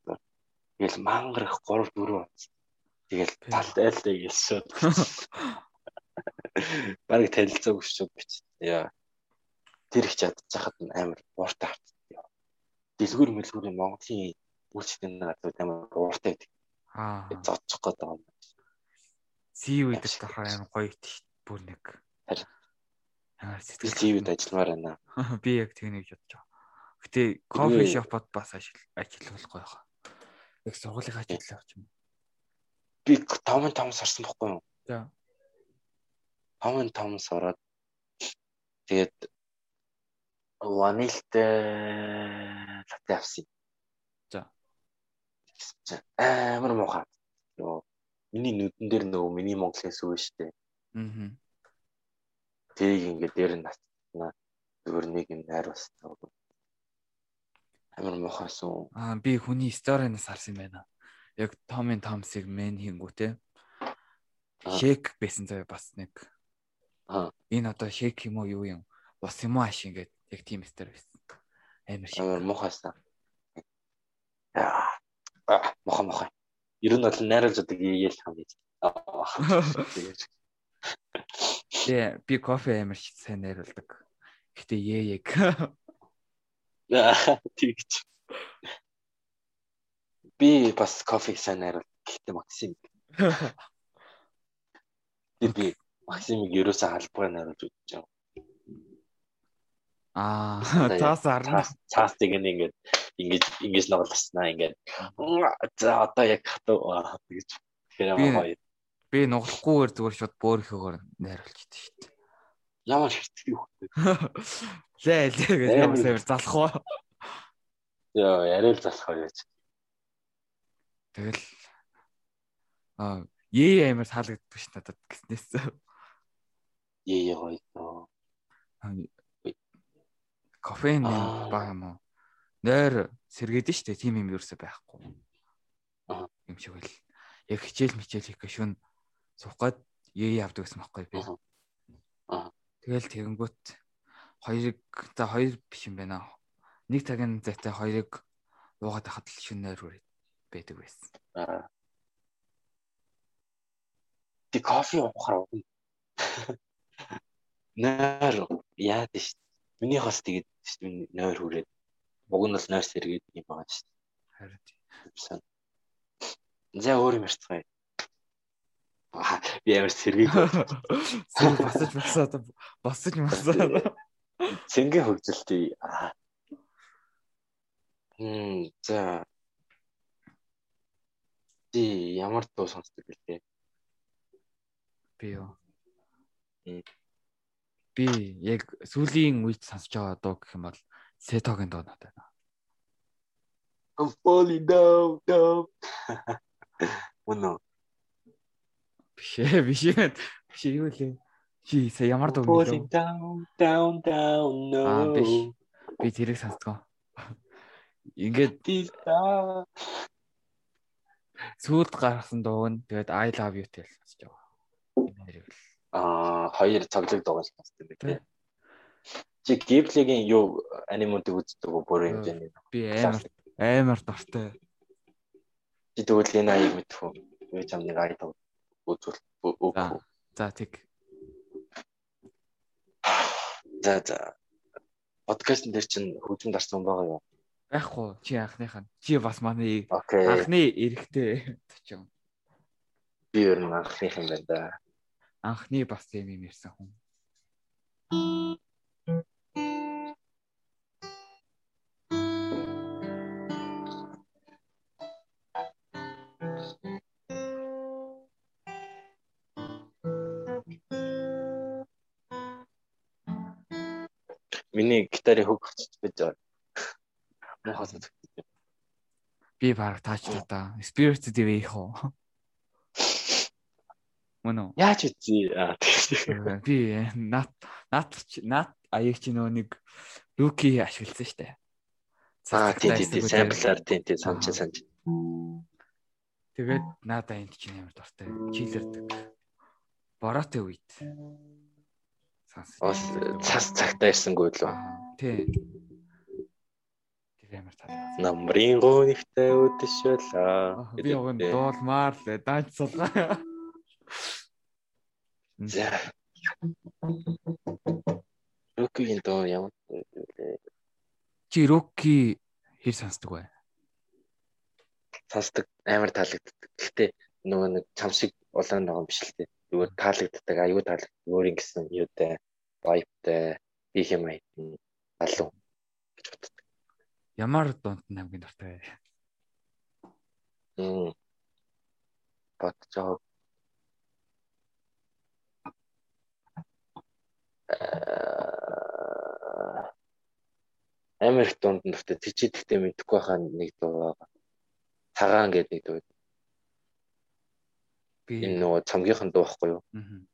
[SPEAKER 2] Тэгэл мангар их 3 4 онц. Тэгэл
[SPEAKER 1] Окей.
[SPEAKER 2] талтайлтай гэлсөд. Бараг танилцаа өгчөөд бич. Яа. Тэр их чадчихад амар ууртай харцдаг. Дэлгүүр мэлгүүрийн Монголын үйлчлэгэн гадууд амар ууртай гэдэг.
[SPEAKER 1] Аа.
[SPEAKER 2] Зодчих гээд байгаа юм.
[SPEAKER 1] Си үед л тахаар амар гоё штт бүр нэг.
[SPEAKER 2] Харин. Би
[SPEAKER 1] сэтгэл
[SPEAKER 2] ТV-д ажилламаар байна. [LAUGHS]
[SPEAKER 1] Би яг тэгнийг бодож байгаа. Гэтэ кофе шопод бас ажил ажиллах гоё хаа. Яг сургуулийн ажиллах юм.
[SPEAKER 2] Би 5 5 сарсан бохгүй юу?
[SPEAKER 1] За.
[SPEAKER 2] 5 5 сараад тэгээд ванилтай латте авсан.
[SPEAKER 1] За.
[SPEAKER 2] Амар муухай. Нөгөө миний нүдэн дээр нөгөө миний Монголын сүв штэ.
[SPEAKER 1] Аа.
[SPEAKER 2] Тэрийг ингээд дээр нь татна. Зүгээр нэг юм найруулсан. Амар муухайсан.
[SPEAKER 1] Аа би хүний сториноос харсан юм байна. Яг Томын Томсыг мен хийнгүүтэй. Шек байсан заяа бас нэг.
[SPEAKER 2] Аа.
[SPEAKER 1] Энэ одоо шек юм уу юу юм? Бас юм аа шиг ингээд яг тийм стори байсан. Амар шиг.
[SPEAKER 2] Амар муухайсан. Яа. Аа, муухай муухай. Ер нь бол найруулж удаг яэл хам гэж. Аа. Тэгээд
[SPEAKER 1] Тэгээ би кофе амар шиг сайн найруулдаг. Гэтэ ээ яг.
[SPEAKER 2] Аа, тэгж. Би бас кофег сайн найруул. Гэхдээ Максим. [LAUGHS] Би Максимыг ерөөсөө халбгаар найруулж үзэж байгаа.
[SPEAKER 1] Аа таас арна.
[SPEAKER 2] Цаас нь ингээд ингэж ингэж нугалснаа ингээд. За одоо яг хатуу тэгж. Тэгэхээр гоё.
[SPEAKER 1] Би нуглахгүйгээр зүгээр шууд бөөрийнхөөр найруулж идэв шүү дээ.
[SPEAKER 2] Ямар хэрцгий хөхтэй. [LAUGHS]
[SPEAKER 1] Лээ лээ гэж ямар саяар залах уу.
[SPEAKER 2] Яа, яриа л залах байж.
[SPEAKER 1] Тэгэл аа ээ амар таалагддаг ш надад гэснээс.
[SPEAKER 2] Ее гоё.
[SPEAKER 1] Кофеин
[SPEAKER 2] Аа.
[SPEAKER 1] баг юм уу? Нойр сэргээдэн штэ тийм юм ерөөсөй байхгүй. Юм шиг байл. Яг хичээл мичээл хийх гэж шүн суух гээд ээ авдаг гэсэн байхгүй би. Тэгэл тэгэнгүүт хоёрыг за хоёр биш юм байна. Нэг цагийн зайтай хоёрыг уугаад хахад л нойр үрээд байдаг байсан.
[SPEAKER 2] Ти кофе уухаар уу? Нойр яад ш. Миний хос тэгээд миний нойр хүрээд уг нь бол нойр сэргээд юм байгаа ш.
[SPEAKER 1] Харин тийм.
[SPEAKER 2] За өөр юм ярьцгаая. Аа би ямар сэргийг
[SPEAKER 1] Сэр басаж басаад басаж масаад.
[SPEAKER 2] цэнгэ хөгжилтий. Аа. Хм за Ти ямар дуу сонсдог бэлээ?
[SPEAKER 1] Би юу.
[SPEAKER 2] Мм.
[SPEAKER 1] Би яг сүүлийн үед сонсож байгаа дуу гэх юм бол Сетогийн дуу надад байна.
[SPEAKER 2] I'm falling down down. [LAUGHS] Үнэ.
[SPEAKER 1] Биш ээ, биш ээ. Биш юу лээ. Чи сая ямар дуу
[SPEAKER 2] Falling down down down no.
[SPEAKER 1] Аа, биш. Би тэрийг сонсдгоо. [LAUGHS] Ингээд сүүлд гаргасан дуу нь тэгээд I love you гэж сонсож байгаа. Энэ нэрийг л.
[SPEAKER 2] Аа, хоёр сонсдог юм
[SPEAKER 1] Тэ.
[SPEAKER 2] байна. Чи Ghibli-гийн юу анимуудыг үздэг үү бүр хэмжээний?
[SPEAKER 1] Би амар амар дуртай.
[SPEAKER 2] Чи тэгвэл энэ аяг мэдэх үү? Юу ч амныг аяг тав үзүүл өөх.
[SPEAKER 1] За. Тэг.
[SPEAKER 2] За за. Подкастн дээр чинь хөгжим дарсан байгаа юу?
[SPEAKER 1] Байхгүй чи анхных нь. Чи бас манай анхны эрэхтэй [LAUGHS] төчөн.
[SPEAKER 2] Би ер нь анхных юм байна да.
[SPEAKER 1] Анхны бас юм юм ярьсан хүн.
[SPEAKER 2] Миний гитарын хөг хацж байж байгаа. Мохос.
[SPEAKER 1] Би баг таачлаа да. Spirit их уу. Мөн үү?
[SPEAKER 2] Яаж үгүй тийм.
[SPEAKER 1] Би нат нат ч- нат аяг чи нөө нэг луки ашигласан штэ.
[SPEAKER 2] Аа тийм тийм тийм самплаар тийм тийм санч
[SPEAKER 1] Аа.
[SPEAKER 2] санч.
[SPEAKER 1] Тэгээд надаа энд чинь ямар дуртай. Чилэрдэг. Бороотой үед.
[SPEAKER 2] Бас цас цагтаа ирсэнгүй л үү?
[SPEAKER 1] Аа, Тий. Тэр амар таа.
[SPEAKER 2] Намрын гонигтай өдөшөлөө.
[SPEAKER 1] Би уг нь дуулмаар л данч сулгаа.
[SPEAKER 2] За. Рокигийн доо ямар?
[SPEAKER 1] Чи Роки хэр сонсдог вэ?
[SPEAKER 2] Сонсдог амар таалагддаг. Гэхдээ нөгөө нэг чам шиг улаан юм биш л дээ. Зүгээр таалагддаг, аюу таалагддаг. Өөрийн гэсэн юутай, вайптай, би хэм аяд алуу гэж боддог.
[SPEAKER 1] Ямар дунд нь хамгийн дуртай вэ?
[SPEAKER 2] Мм. Батчаа. Америк дунд нь гэхдээ тийчэдэгтэй мэдхгүй хаа нэг дуу байгаа. Цагаан гэдэг нэг дуу.
[SPEAKER 1] Би
[SPEAKER 2] Энэ нөгөө цамгийнхан дуу байхгүй юу?
[SPEAKER 1] Мгм.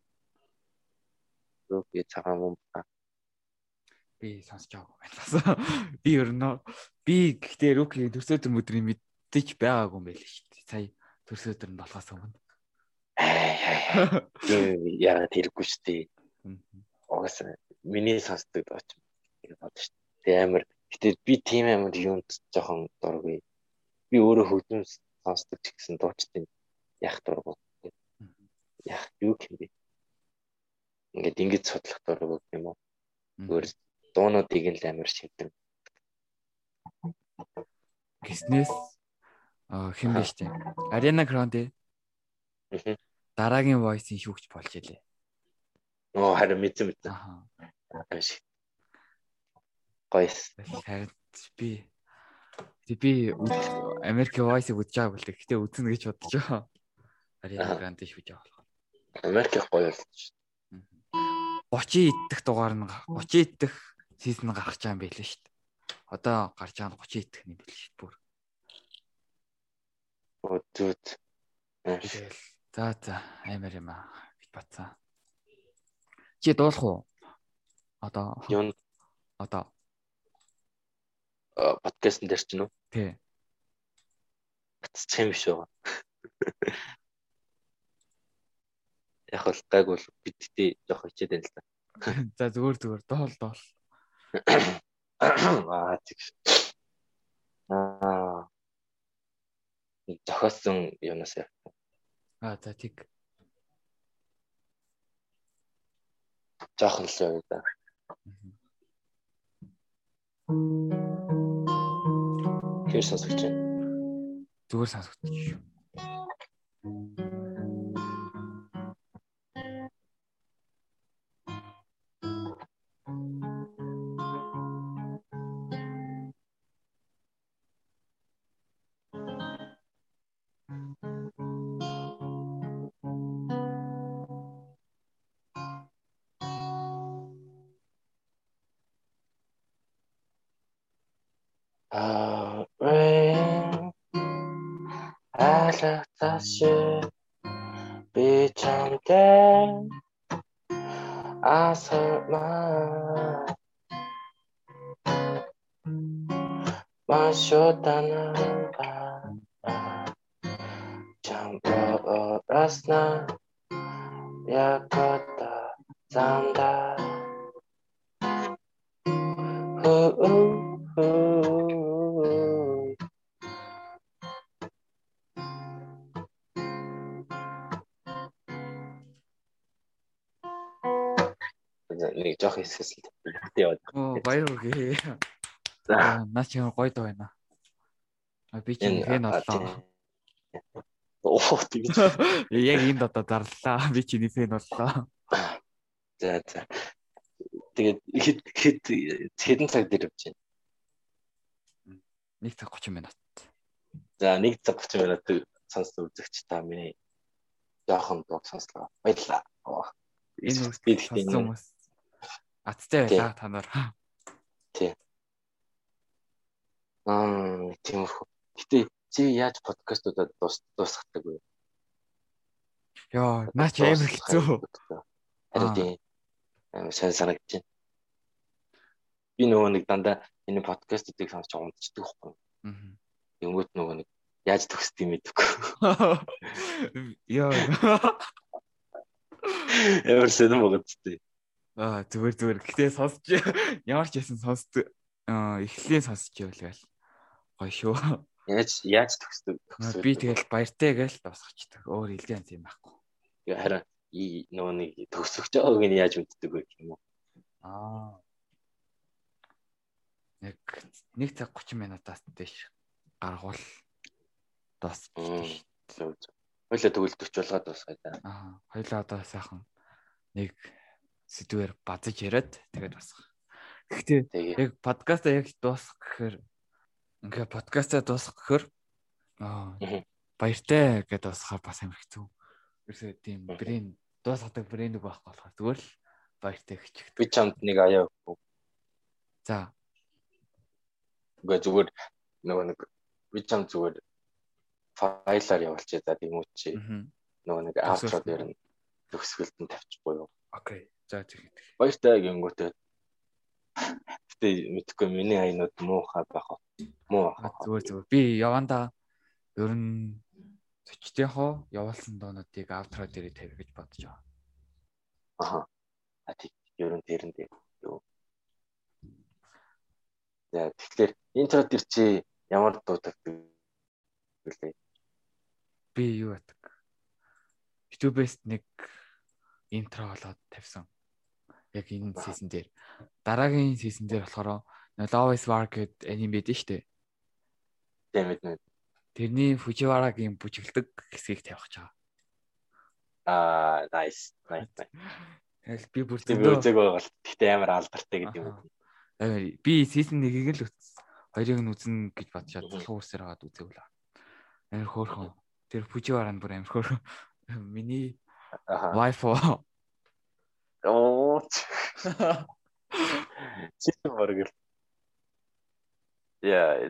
[SPEAKER 2] Юу би цагаан юм ба.
[SPEAKER 1] би сонсож байгаагүй байна. Би ер нь би гэхдээ Роки төрсөдөр өдрийн мэдчих байгаагүй юм байл шүү дээ. Сая төрсөдөр нь болохоос өмнө.
[SPEAKER 2] Яагаад хэрэггүй шүү дээ.
[SPEAKER 1] Мгм.
[SPEAKER 2] Угаасаа миний сонсдог дуу ч юм байна шүү. Тэгээ амар. Гэтэ би тийм амар юунд жоохон дургүй. Би өөрөө хөгжим сонсдог ч гэсэн яах дургу.
[SPEAKER 1] Мгм.
[SPEAKER 2] Яах юу бэ? Ингээд ингэж судлах дургу юм уу? Өөр дуунуудыг л амар шивдэг.
[SPEAKER 1] Гиснес а бэ штэ. Ariana Grande
[SPEAKER 2] Мгм.
[SPEAKER 1] дараагийн voice-ийн шүүгч болж илээ.
[SPEAKER 2] Оо харин мэдэн мэдэн.
[SPEAKER 1] Аа.
[SPEAKER 2] Ааш. Гойс.
[SPEAKER 1] Харин би Тэг би Америк voice-ыг үзэж байгаа бол гэхдээ үзнэ гэж бодож байгаа.
[SPEAKER 2] Аа.
[SPEAKER 1] Grande шүүж байгаа болохоор.
[SPEAKER 2] Америк гоё л шүү.
[SPEAKER 1] 30 идэх дугаар нь 30 идэх сизон гарч байгаа юм байл шүү дээ. Одоо гарч байгаа нь 30 идэх юм байл шүү дээ. Бүр.
[SPEAKER 2] дээ.
[SPEAKER 1] Тэгэл. За за амар юм аа. Бит бацаа. Чи дуулах уу? Одоо
[SPEAKER 2] Юун
[SPEAKER 1] одоо
[SPEAKER 2] подкастн дээр ч нү
[SPEAKER 1] тий.
[SPEAKER 2] батцсан юм биш үү? Яг л гайгүй л бидтэй жоох хичээд байна л да.
[SPEAKER 1] За зүгээр зүгээр доол доол. [COUGHS]
[SPEAKER 2] Аа тийм. Аа. Зохиосон юунаас яа.
[SPEAKER 1] Аа за тийг.
[SPEAKER 2] Жоох л юу да. Тэр сонсогч байна.
[SPEAKER 1] Зүгээр сонсогдчих шүү.
[SPEAKER 2] Аа rain. Алаташ би
[SPEAKER 1] баяр хүргэе. За наа чи гоё доо байна. А би чи хэн боллоо.
[SPEAKER 2] Оо тийм.
[SPEAKER 1] Яг энд одоо зарлаа. Би чиний фэн боллоо.
[SPEAKER 2] За за. Тэгээд хэд хэд хэдэн цаг дээр явж байна?
[SPEAKER 1] 1 цаг 30 минут.
[SPEAKER 2] За 1 цаг 30 минут сонсон үзэгч та миний жоохон дуу сонслоо. Баярлалаа.
[SPEAKER 1] Энэ үстэй хүмүүс Аттай байлаа та нар.
[SPEAKER 2] Тий. Аа, тиймэрхүү. Гэтэ чи яаж подкастуудад дуусгадаг вэ?
[SPEAKER 1] Йоо, наач амар хэцүү.
[SPEAKER 2] Харин тийм сайн санагдаж байна. Би нөгөө нэг дандаа энэ подкастуудыг сонсч унтчихдаг байхгүй. Аа. Тэнгүүт нөгөө нэг яаж төгсдөг юм мэдэхгүй.
[SPEAKER 1] Йоо.
[SPEAKER 2] Ямар сэдэм богдтой.
[SPEAKER 1] Аа зүгээр зүгээр. Гэтэ сонсч [LAUGHS] ямар ч ясан сонсд эхлэлийн сонсч явлаа. Гоё шүү.
[SPEAKER 2] Яаж яаж төгсдөг?
[SPEAKER 1] Би тэгэл баяртай гээл дуусгачдаг. Өөр илгэн юм байхгүй.
[SPEAKER 2] Харин и нөө нэг төгсөгч байгааг нь яаж мэддэг вэ юм уу?
[SPEAKER 1] Аа. Нэг нэг цаг 30 минутаас дэш гаргуул дуусчих.
[SPEAKER 2] Хойлоо тэгвэл 40 болгоод дуусгая да.
[SPEAKER 1] Аа. Хойлоо одоо сайхан нэг сэдвээр базаж яриад тэгээд басах. Гэхдээ яг подкаста яг дуусгах гэхээр ингээ подкаста дуусгах гэхээр аа баяртай гэдээ дуусгахаар бас амар хэцүү. Ерөөсөө тийм брэнд дуусгадаг брэнд байхгүй болохоор зүгээр л баяртай хичих.
[SPEAKER 2] Би чамд нэг аяа өгөө.
[SPEAKER 1] За.
[SPEAKER 2] Уга зүгээр нөгөө нэг би чам зүгээр файлаар явуулчих за тийм үү чи. Нөгөө нэг аутро дээр нь төгсгөлд нь тавьчихгүй юу.
[SPEAKER 1] Окей. За тийм.
[SPEAKER 2] Баяртай гингүүтэй. Гэтэ мэдхгүй миний аянууд муухай байх уу? Муу байх.
[SPEAKER 1] Зүгээр зүгээр. Би яванда ер нь зочдынхоо явуулсан доонуудыг аутро дээр тавих гэж бодож байгаа.
[SPEAKER 2] Аха. А тийм. Ер нь тэр нь дээ. Юу. За тэгэхээр интро дээр чи ямар дуудагдаг вэ?
[SPEAKER 1] Би юу ятдаг? YouTube-ээс нэг интро болоод тавьсан яг энэ сизон дээр. Дараагийн сизон дээр болохоор Love is War гэдэг анime байдаг шүү дээ.
[SPEAKER 2] Тийм мэднэ.
[SPEAKER 1] Тэрний Fujiwara-гийн бүжиглдэг хэсгийг тавих гэж байгаа.
[SPEAKER 2] Аа, nice. Nice.
[SPEAKER 1] Тэгэл би бүр
[SPEAKER 2] зөв үзег байгаа л гэхдээ амар алдартай гэдэг юм.
[SPEAKER 1] Аа би сизон 1-ийг л үзсэн. Хоёрыг нь үзэн гэж бодчиход болох үсээр хагаад үзэв л. Амар хөөрхөн. Тэр Fujiwara нь бүр амар хөөрхөн. Миний wife
[SPEAKER 2] Оо. Чисэн мөргөл. Яа,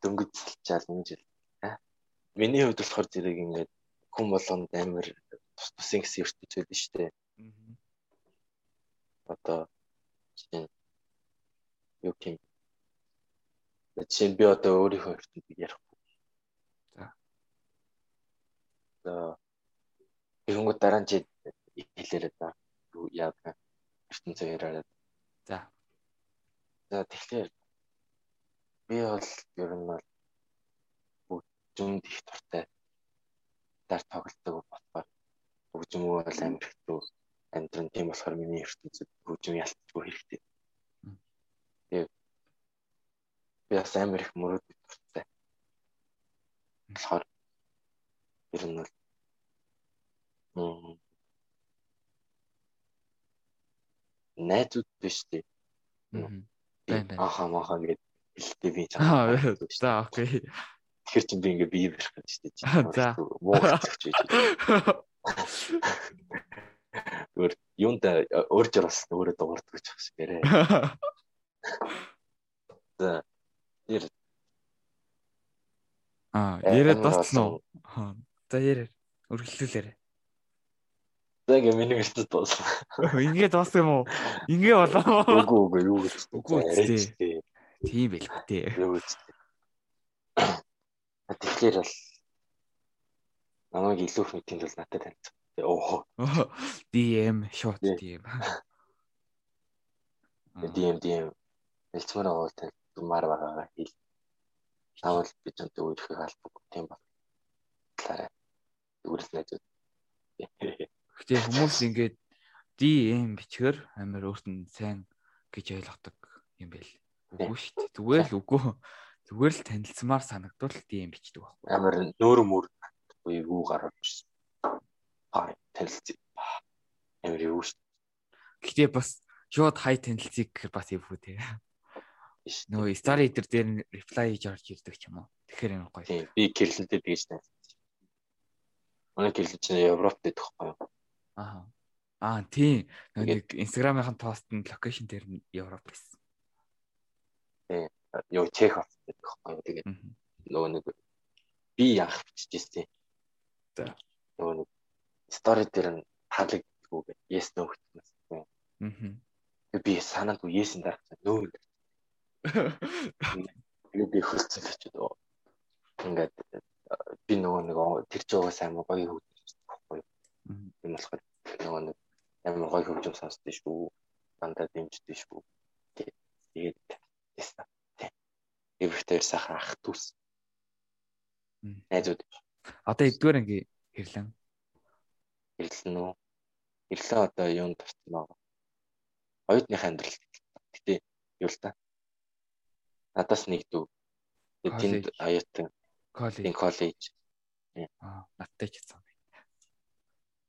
[SPEAKER 2] дөнгөжлчаал энэ жил. Миний хувьд болохоор зэрэг ингээд хүн болгонд амар тус тусын гэсэн ертөц байдаг шүү дээ. Одоо чинь юу юм. Чинь би одоо өөрийнхөө ертөцийг ярихгүй. За. За. Тэгэнгүүт дараа нь хэлээрээ да. Яг ертөнцөө яриад.
[SPEAKER 1] За.
[SPEAKER 2] За тэгэхээр би бол ер нь бол бүгд их туртай дар тоглолтог болохоор хөгжим бол амар хэцүү амьдрын тийм болохоор миний ертөнцид хөгжим ялцгүй хэрэгтэй. Тэгээд би бас амар их мөрөд туртай. болохоор ер нь бол найзууд биш тий. Байна байна. Аха маха ингэж хэлдэг би
[SPEAKER 1] цаа. За окей.
[SPEAKER 2] Тэр чинь би ингээ бие барих гэж тий.
[SPEAKER 1] За.
[SPEAKER 2] Муугч гэж. Өөр юунд өөр жир бас өөрөө дуурдаг гэж ахш гэрээ. За.
[SPEAKER 1] Тэр Аа, э, яриад дууссан уу? За, яриа. Үргэлжлүүлээрэй.
[SPEAKER 2] За гэ миний хэлсэн дууссан.
[SPEAKER 1] Ингээ дууссан юм уу? Ингээ болоо.
[SPEAKER 2] Үгүй үгүй юу гэж.
[SPEAKER 1] Үгүй үстэй. Тийм байл хөтэй.
[SPEAKER 2] Юу гэж. [COUGHS] Тэгэхээр бол намайг илүү их мэдхийн тул надад танилцсан. Оо.
[SPEAKER 1] DM short DM.
[SPEAKER 2] DM DM хэлцмээр байгаа бол думаар байгаагаа хэл. Таавал би ч өнтөө үерхийг албагүй тийм ба. Талаараа. Зүгээрс найзууд.
[SPEAKER 1] Гэтэ хүмүүс ингээд DM бичгээр амар өөрт нь сайн гэж ойлгодог юм байл. Үгүй шүү дээ. Зүгээр л үгүй. Зүгээр л танилцсамаар санагдвал DM бичдэг байхгүй.
[SPEAKER 2] Амар нөөр мөр буюу юу гараад ирсэн. Аа танилцсан. Амар юу шүү.
[SPEAKER 1] Гэтэ бас шууд хай танилцыг гэхээр бас эвгүй те. Нөгөө story дээр дээр reply хийж орж ирдэг ч юм уу. Тэгэхээр юм гоё.
[SPEAKER 2] Би гэрлэнтэй тэгж танилцсан. Манай гэрлэн чинь Европт идэх байхгүй юу?
[SPEAKER 1] Аа. Аа тийм. Нэг Instagram-ын постнд локейшн дээр нь Европ байсан.
[SPEAKER 2] Тийм. Юу чек авах гэдэг байхгүй? Тэгээд нөгөө нэг би яах бичижсэн.
[SPEAKER 1] За.
[SPEAKER 2] Нөгөө нэг story дээр нь таалагдгүй гэх yes no гэсэн.
[SPEAKER 1] Аа.
[SPEAKER 2] Би санаагүй yes-ийн дараах нөө [LAUGHS] би гэж дөө. Ингээд би нөгөө нэг тэр ч байгаа сайн гоё хөгжиж Тийм болохоор нөгөө нэг ямар гоё хөгжим сонсдөө шүү. Дандаа дэмждөө шүү. Тэгээд. Эвэртээр сайхан ах дүүс. Найзууд.
[SPEAKER 1] Одоо эдгээр анги хэрлэн.
[SPEAKER 2] Хэрлэн үү? Хэрлэн одоо юунд туссан байгаа. Оюутны амьдрал. Гэтэ юу л та надаас нэг дүү. Тэнд аюутан
[SPEAKER 1] коллеж.
[SPEAKER 2] коллеж.
[SPEAKER 1] Аа, надтай ч гэсэн.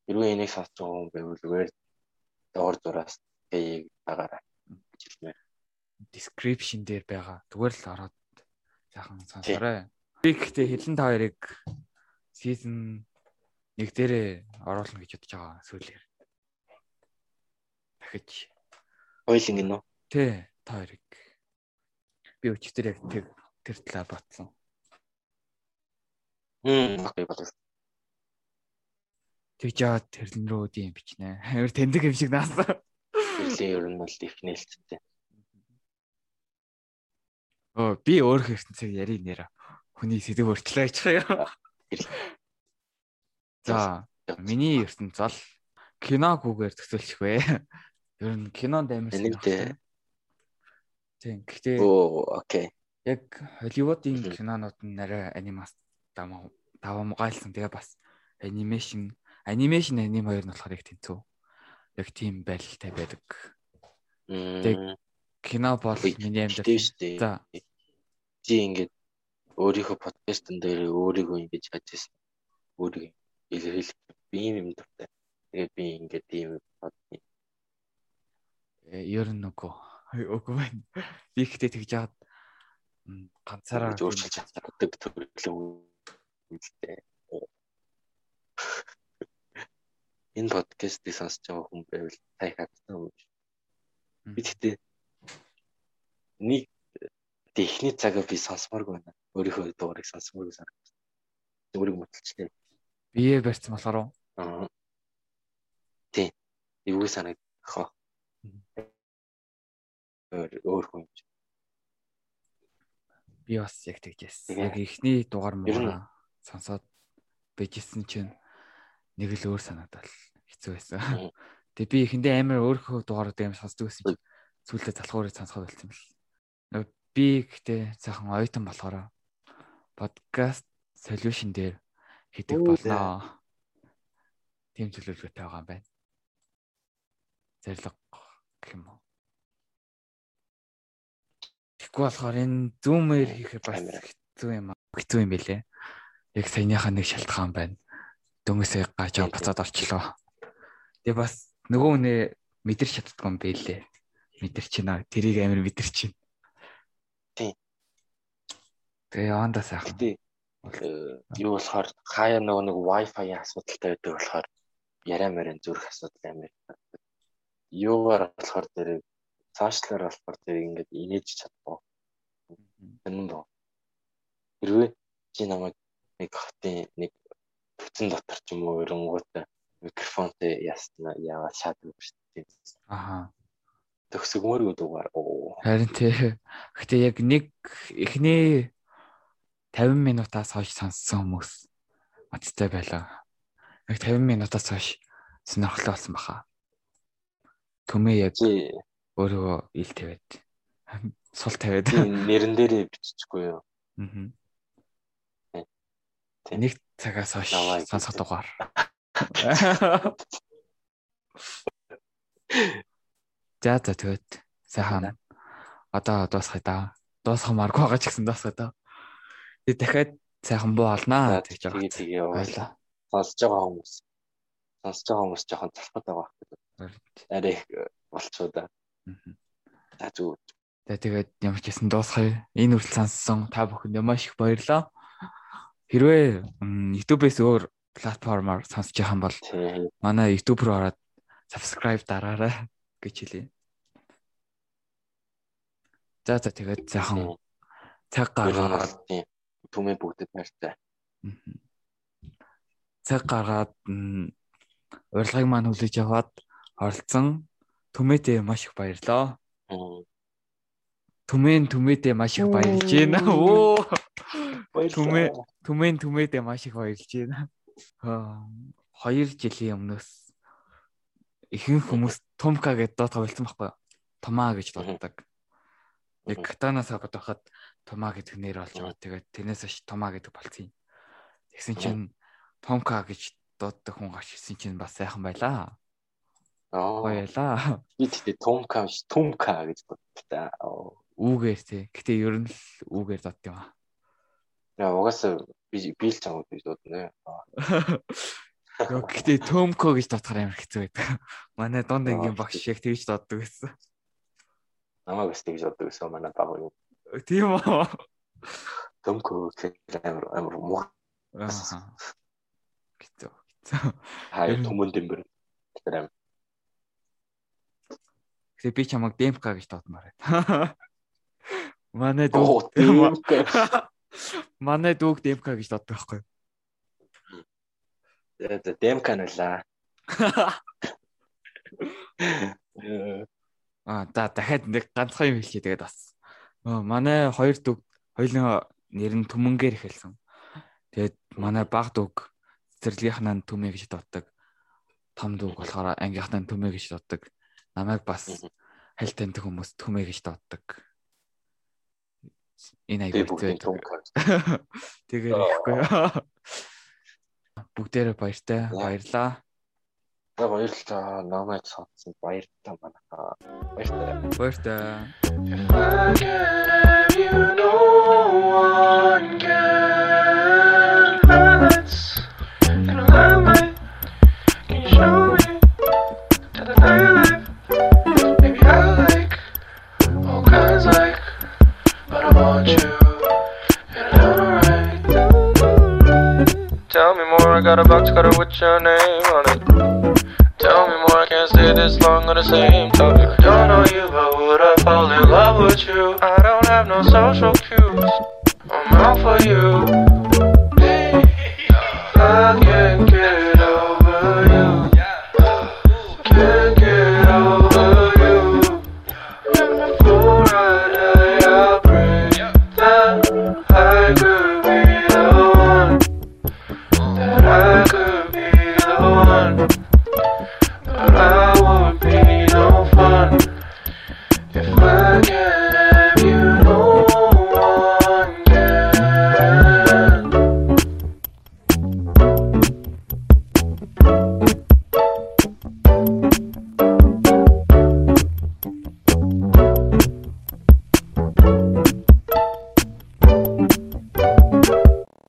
[SPEAKER 2] Хэрвээ энийг сонсож байгаа хүн байвал зүгээр доор зураас агаараа гэж хэлмээр.
[SPEAKER 1] Description дээр байгаа. Зүгээр л ороод сайхан сонсоорой. Би гэхдээ хэлэн та хоёрыг season 1 дээрээ оруулна гэж бодож байгаа сүүлээр. Дахиж.
[SPEAKER 2] Хойлын гинөө.
[SPEAKER 1] Тэ, та хоёрыг би өчтөр яг тэр тэр талаар батсан.
[SPEAKER 2] Хм, окей батсан.
[SPEAKER 1] Тэгж яа тэрлэн рүү тийм бичнэ. Амар тэндэг юм шиг наасан.
[SPEAKER 2] Тэрлэн ер нь бол ихнээлттэй.
[SPEAKER 1] Оо би өөр ертөнцийг яри нэрэ. Хүний сэдв өртлөө ачих юм. За, миний ертөнц бол киногүүгээр төсөөлчих вэ. Ер нь кинонд амар
[SPEAKER 2] сонирхолтой.
[SPEAKER 1] Тийм. Гэхдээ
[SPEAKER 2] Оо, окей.
[SPEAKER 1] Яг Холливуудын кинонууд нь арай анимац даваа давамгайлсан. Тэгээ бас анимашн, анимашн аним хоёр нь болохоор их тэнцүү. Яг тийм байлтай байдаг.
[SPEAKER 2] Тэг
[SPEAKER 1] кино бол миний амьдрал.
[SPEAKER 2] За. Чи ингээд өөрийнхөө подкастн дээр өөрийгөө ингэж хажижсэн. Өөрийгөө илэрхийлэх би юм юм дуртай. Тэгээд би ингээд тийм бодсон.
[SPEAKER 1] Э ер нь үгүй Үгүй байна. Би ихтэй тэгж яагаад ганцаараа
[SPEAKER 2] өөрчилж чаддаг төрлөө үлдээ. Энэ подкастыг сонсож байгаа хүн байвал та их хатсан юм. Би тэгтээ нэг техний цагаа би сонсоморгүй байна. Өөрийнхөө дуурайг сонсоморгүй санагдав. Өөрийг мөтөлчлээ.
[SPEAKER 1] Бие барьсан болохоор уу?
[SPEAKER 2] Тий. Юу санагдах өөр хүн юм.
[SPEAKER 1] Би бас яг тэгжсэн. Яг эхний дугаар муугаа сонсоод бижсэн чинь нэг л өөр санагдал хэцүү байсан. Тэгээ би эхэндээ амар өөрийнхөө дугаарууд амар сонсдог байсан чинь сүүлдээ залхуурыг сонсоход болсон юм л. Би гэхдээ сайхан оюутан болохоор подкаст solution дээр хийдэг болноо. Тим төлөвлөгөөтэй байгаа юм байна. Зэрлэг гэх юм уу? Тэгэхгүй болохоор энэ зүүмээр хийхэд бас хэцүү юм аа. Хэцүү юм байлээ. Яг саяныхаа нэг шалтгаан байна. Дөнгөсөө гажаа бацаад орчлоо. Тэгээ бас нөгөө хүнээ мэдэрч чаддгүй юм байлээ. Мэдэрч байна. Тэрийг амар мэдэрч байна.
[SPEAKER 2] Тийм.
[SPEAKER 1] Тэгээ явандаа сайхан.
[SPEAKER 2] Тий. Юу болохоор хаяа нөгөө нэг Wi-Fi-ийн асуудалтай байдаг болохоор яриа мэрэн зүрх асуудал амар. Юугаар болохоор тэр цаашлаар болохоор тэр ингээд инээж чадахгүй. Энэ нь доо. Хэрвээ чи намайг нэг хотын нэг бүтэн дотор ч юм уу өрөнгөтэй микрофонтэй яасна яавал шаадаг шүү дээ.
[SPEAKER 1] Аха.
[SPEAKER 2] Төгсгмөргөө дугаар. Оо.
[SPEAKER 1] Харин тий. Гэтэ яг нэг эхний 50 минутаас хойш сонссон хүмүүс мацтай байлаа. Яг 50 минутаас хойш сонирхолтой болсон баха. Төмөө яг өөрөө ил тавиад сул тавиад
[SPEAKER 2] нэрэн дээрээ биччихгүй юу? Аа.
[SPEAKER 1] Нэг цагаас хойш сонсох дугаар. [LAUGHS] За за тэгвэл сайхан одоо дуусгая да. Дуусгамааргүй байгаа ч гэсэн дуусгая да. Тэгээ дахиад сайхан буу олнаа
[SPEAKER 2] гэж байгаа. Тэгээ баялаа. Сонсож байгаа хүмүүс. Сонсож байгаа хүмүүс жоохон залхаад байгаа хэрэг. Арай их болчихоо да. За зүг.
[SPEAKER 1] Тэгээ тэгээд ямар ч гэсэн дуусгая. Энэ үртэл сонссон та бүхэнд маш их баярлалаа. Хэрвээ YouTube-ээс өөр платформоор сонсож байгаа бол манай YouTube руу ороод subscribe дараарай гэж хэлье. За за тэгээд сайхан цаг гаргаад
[SPEAKER 2] түмээ бүгдэд баяртай.
[SPEAKER 1] Цаг гаргаад урилгыг маань хүлээж аваад оролцсон түмээдээ маш их баярлаа. Түмэн түмээдээ маш их баярлж байна. Оо. Түмээ түмэн түмээдээ маш их баярлж байна. 2 жилийн өмнөөс ихэнх хүмүүс Томка гэдээ доо тоглолцсон байхгүй юу? Томаа гэж дууддаг. Яг катанаас аваад байхад Томаа гэдэг нэр болж байгаа. Тэгээд тэрнээс хойш Томаа гэдэг болцсон юм. Тэгсэн чинь Томка гэж дууддаг хүн гарч ирсэн чинь бас сайхан байлаа.
[SPEAKER 2] Аа.
[SPEAKER 1] Баялаа.
[SPEAKER 2] Би тэгтээ Томка биш Томка гэж дууддаг.
[SPEAKER 1] Үүгээр тий. Гэтэ ер нь л үүгээр дууддаг юм аа.
[SPEAKER 2] Яа угаасаа би би л чамд гэж дуудана.
[SPEAKER 1] Яа гэтээ Томко гэж дуудахаар амар хэцүү байдаг. Манай дунд ангийн багш яг тэгж дууддаг байсан.
[SPEAKER 2] Намайг бас тэгж дууддаг байсан манай баг юу.
[SPEAKER 1] Тийм үү.
[SPEAKER 2] Томко гэх амар амар муу.
[SPEAKER 1] Хэцүү. Хэцүү.
[SPEAKER 2] Хай түмэн дэмбэр. Тэр амар.
[SPEAKER 1] Тэгээ би чамайг Демка гэж дуудмаар байна. [LAUGHS] Манай
[SPEAKER 2] дүү. [LAUGHS]
[SPEAKER 1] Манай дүүг Демка гэж дууддаг байхгүй юу?
[SPEAKER 2] За Демка нулаа. [LAUGHS]
[SPEAKER 1] Аа за дахиад нэг ганцхан юм хэлчихье тэгээд бас. Манай хоёр дүүг хоёулын нэр нь Түмэнгээр эхэлсэн. Тэгээд манай баг дүүг цэцэрлэгийнхнаа Түмэ гэж дууддаг. Том дүүг болохоор ангийнхнаа Түмэ гэж дууддаг. Намайг бас хальт таньдаг хүмүүс Түмэ гэж дууддаг энэ аягүй хэцүү. Тэгээ ихгүй. Бүгдээрээ баяртай. Баярлаа.
[SPEAKER 2] За баярлалаа. Намайг сонссон баяртай манайхаа. Баяртай.
[SPEAKER 1] Баяртай.
[SPEAKER 3] You know one can balance and allow me. Can you show me to the nightlife? Tell me more, I got a box cutter with your name on it. Tell me more, I can't stay this long on the same topic. I don't know you, but would I fall in love with you? I don't have no social cues. I'm out for you.